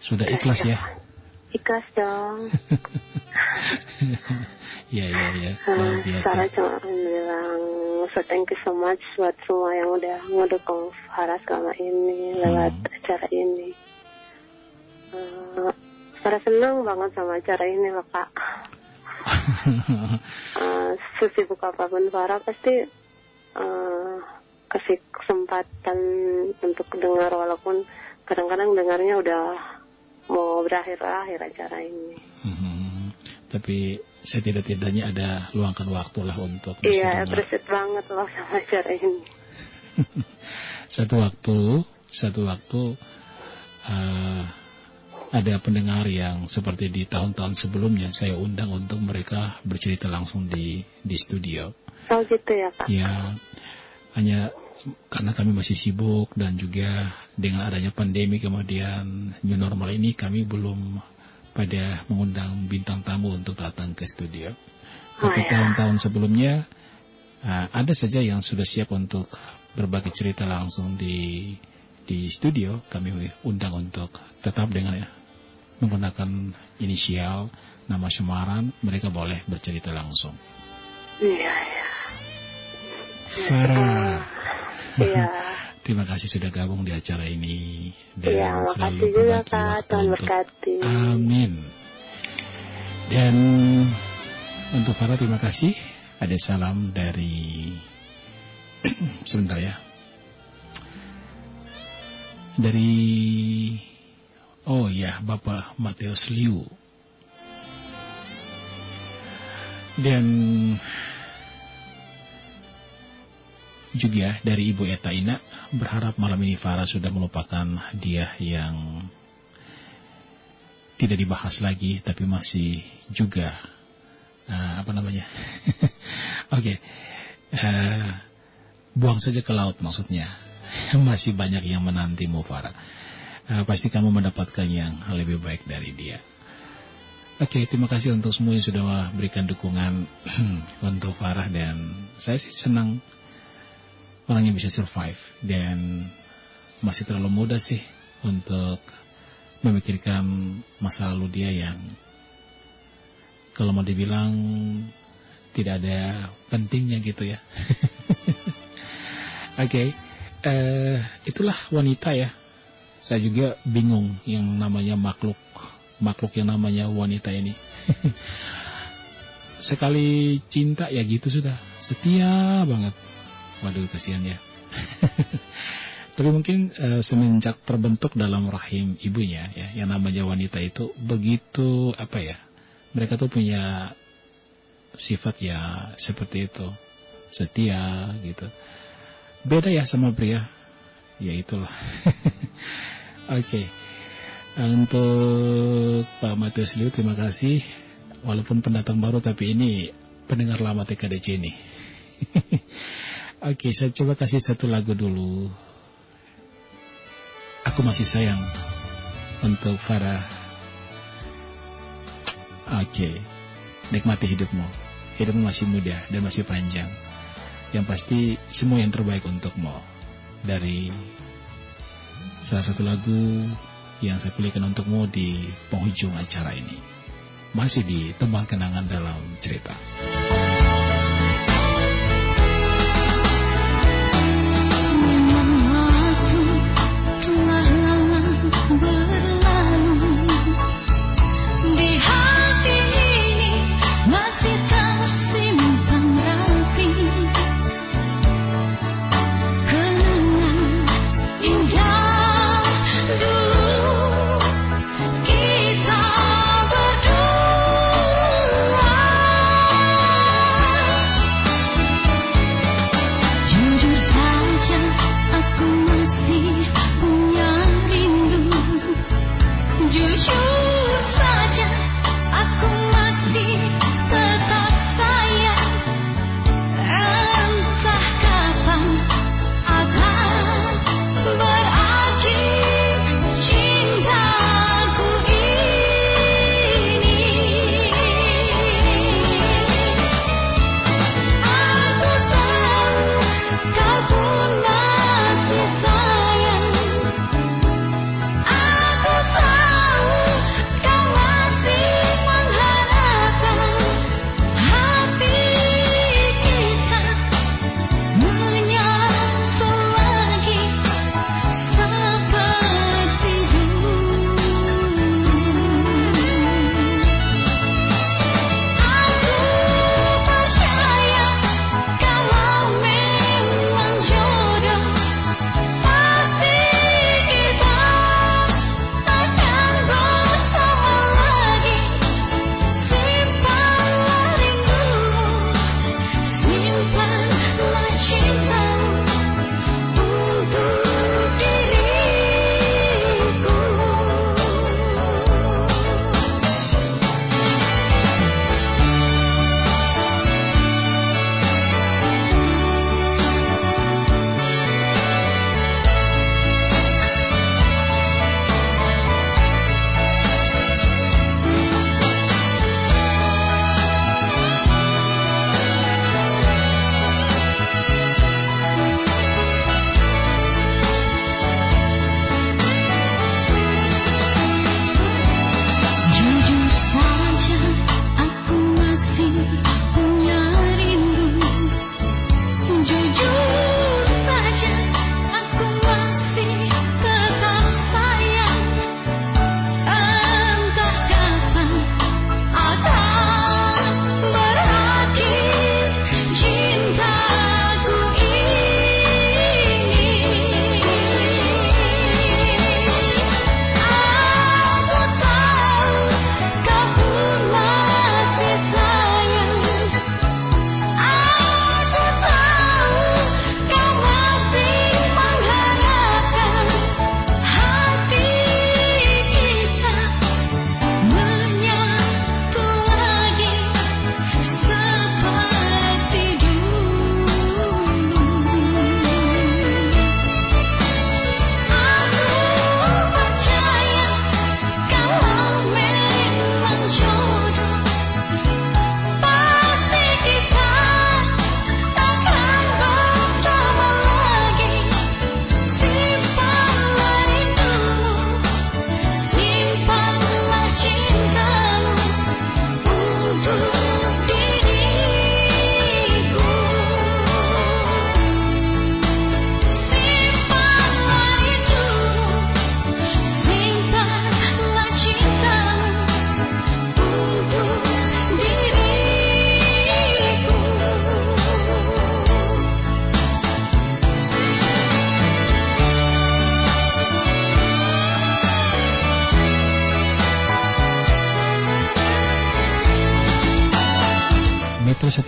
sudah ikhlas ya? Ikhlas dong. ya ya ya Hmm, luar biasa. Sarah cuma bilang, so thank you so much buat semua yang udah ngedukung Farah selama ini lewat Hmm. acara ini. Uh, Sarah senang banget sama acara ini loh kak. Uh, sesibuk apa pun Farah pasti uh, kasih kesempatan untuk dengar walaupun kadang-kadang dengarnya udah mau berakhir-akhir acara ini. Hmm, tapi saya tidak-tidaknya ada luangkan waktu lah untuk Iya, appreciate banget loh sama acara ini. satu waktu satu waktu eh, ada pendengar yang seperti di tahun-tahun sebelumnya saya undang untuk mereka bercerita langsung di di studio Oh gitu ya kak. ya hanya karena kami masih sibuk dan juga dengan adanya pandemi kemudian new normal ini kami belum pada mengundang bintang tamu untuk datang ke studio. Tapi Oh, ya. tahun-tahun sebelumnya uh, ada saja yang sudah siap untuk berbagi cerita langsung di di studio. Kami undang untuk tetap dengan ya, menggunakan inisial nama semaran. Mereka boleh bercerita langsung. Iya, iya. Farah. Iya. Terima kasih sudah gabung di acara ini dan Iya, selalu juga berbagi waktu Tuhan untuk berkati. Amin. Dan untuk Farah terima kasih. Ada salam dari sebentar ya. Dari oh ya Bapak Mateus Liu. Dan juga dari Ibu Eta Ina berharap malam ini Farah sudah melupakan dia yang tidak dibahas lagi tapi masih juga uh, apa namanya? Oke uh, buang saja ke laut maksudnya. Masih banyak yang menantimu Farah. Uh, pasti kamu mendapatkan yang lebih baik dari dia. Oke, terima kasih untuk semua yang sudah berikan dukungan untuk Farah dan saya sih senang orang yang bisa survive dan masih terlalu muda sih untuk memikirkan masa lalu dia yang kalau mau dibilang tidak ada pentingnya gitu ya. Oke, eh, itulah wanita ya. Saya juga bingung yang namanya makhluk makhluk yang namanya wanita ini. Sekali cinta ya gitu sudah, setia banget. Waduh kasihan ya. Tapi mungkin e, semenjak terbentuk dalam rahim ibunya ya, yang namanya wanita itu begitu apa ya? Mereka tuh punya sifat ya seperti itu, setia gitu. Beda ya sama pria, ya itulah. Oke. Okay. Untuk Pak Matius Liu, terima kasih. Walaupun pendatang baru, tapi ini pendengar lama TKDC ini. Oke, saya coba kasih satu lagu dulu. Aku masih sayang untuk Farah. Oke, nikmati hidupmu. Hidupmu masih muda dan masih panjang. Yang pasti semua yang terbaik untukmu. Dari salah satu lagu yang saya pilihkan untukmu di penghujung acara ini. Masih di tembang kenangan dalam cerita.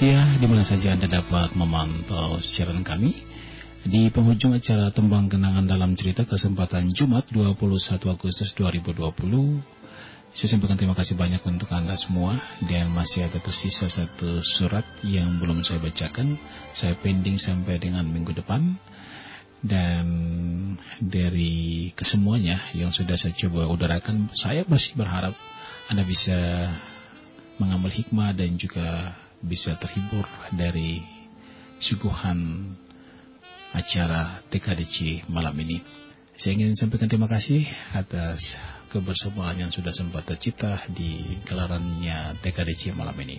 Setia, di mana saja Anda dapat memantau siaran kami di penghujung acara Tembang Kenangan dalam cerita kesempatan Jumat 21 Agustus 2020. Saya sampaikan terima kasih banyak untuk Anda semua dan masih ada tersisa satu surat yang belum saya bacakan. Saya pending sampai dengan minggu depan. Dan dari kesemuanya yang sudah saya coba udarakan, saya masih berharap Anda bisa mengambil hikmah dan juga bisa terhibur dari suguhan acara TKDC malam ini. Saya ingin sampaikan terima kasih atas kebersamaan yang sudah sempat tercipta di gelarannya TKDC malam ini.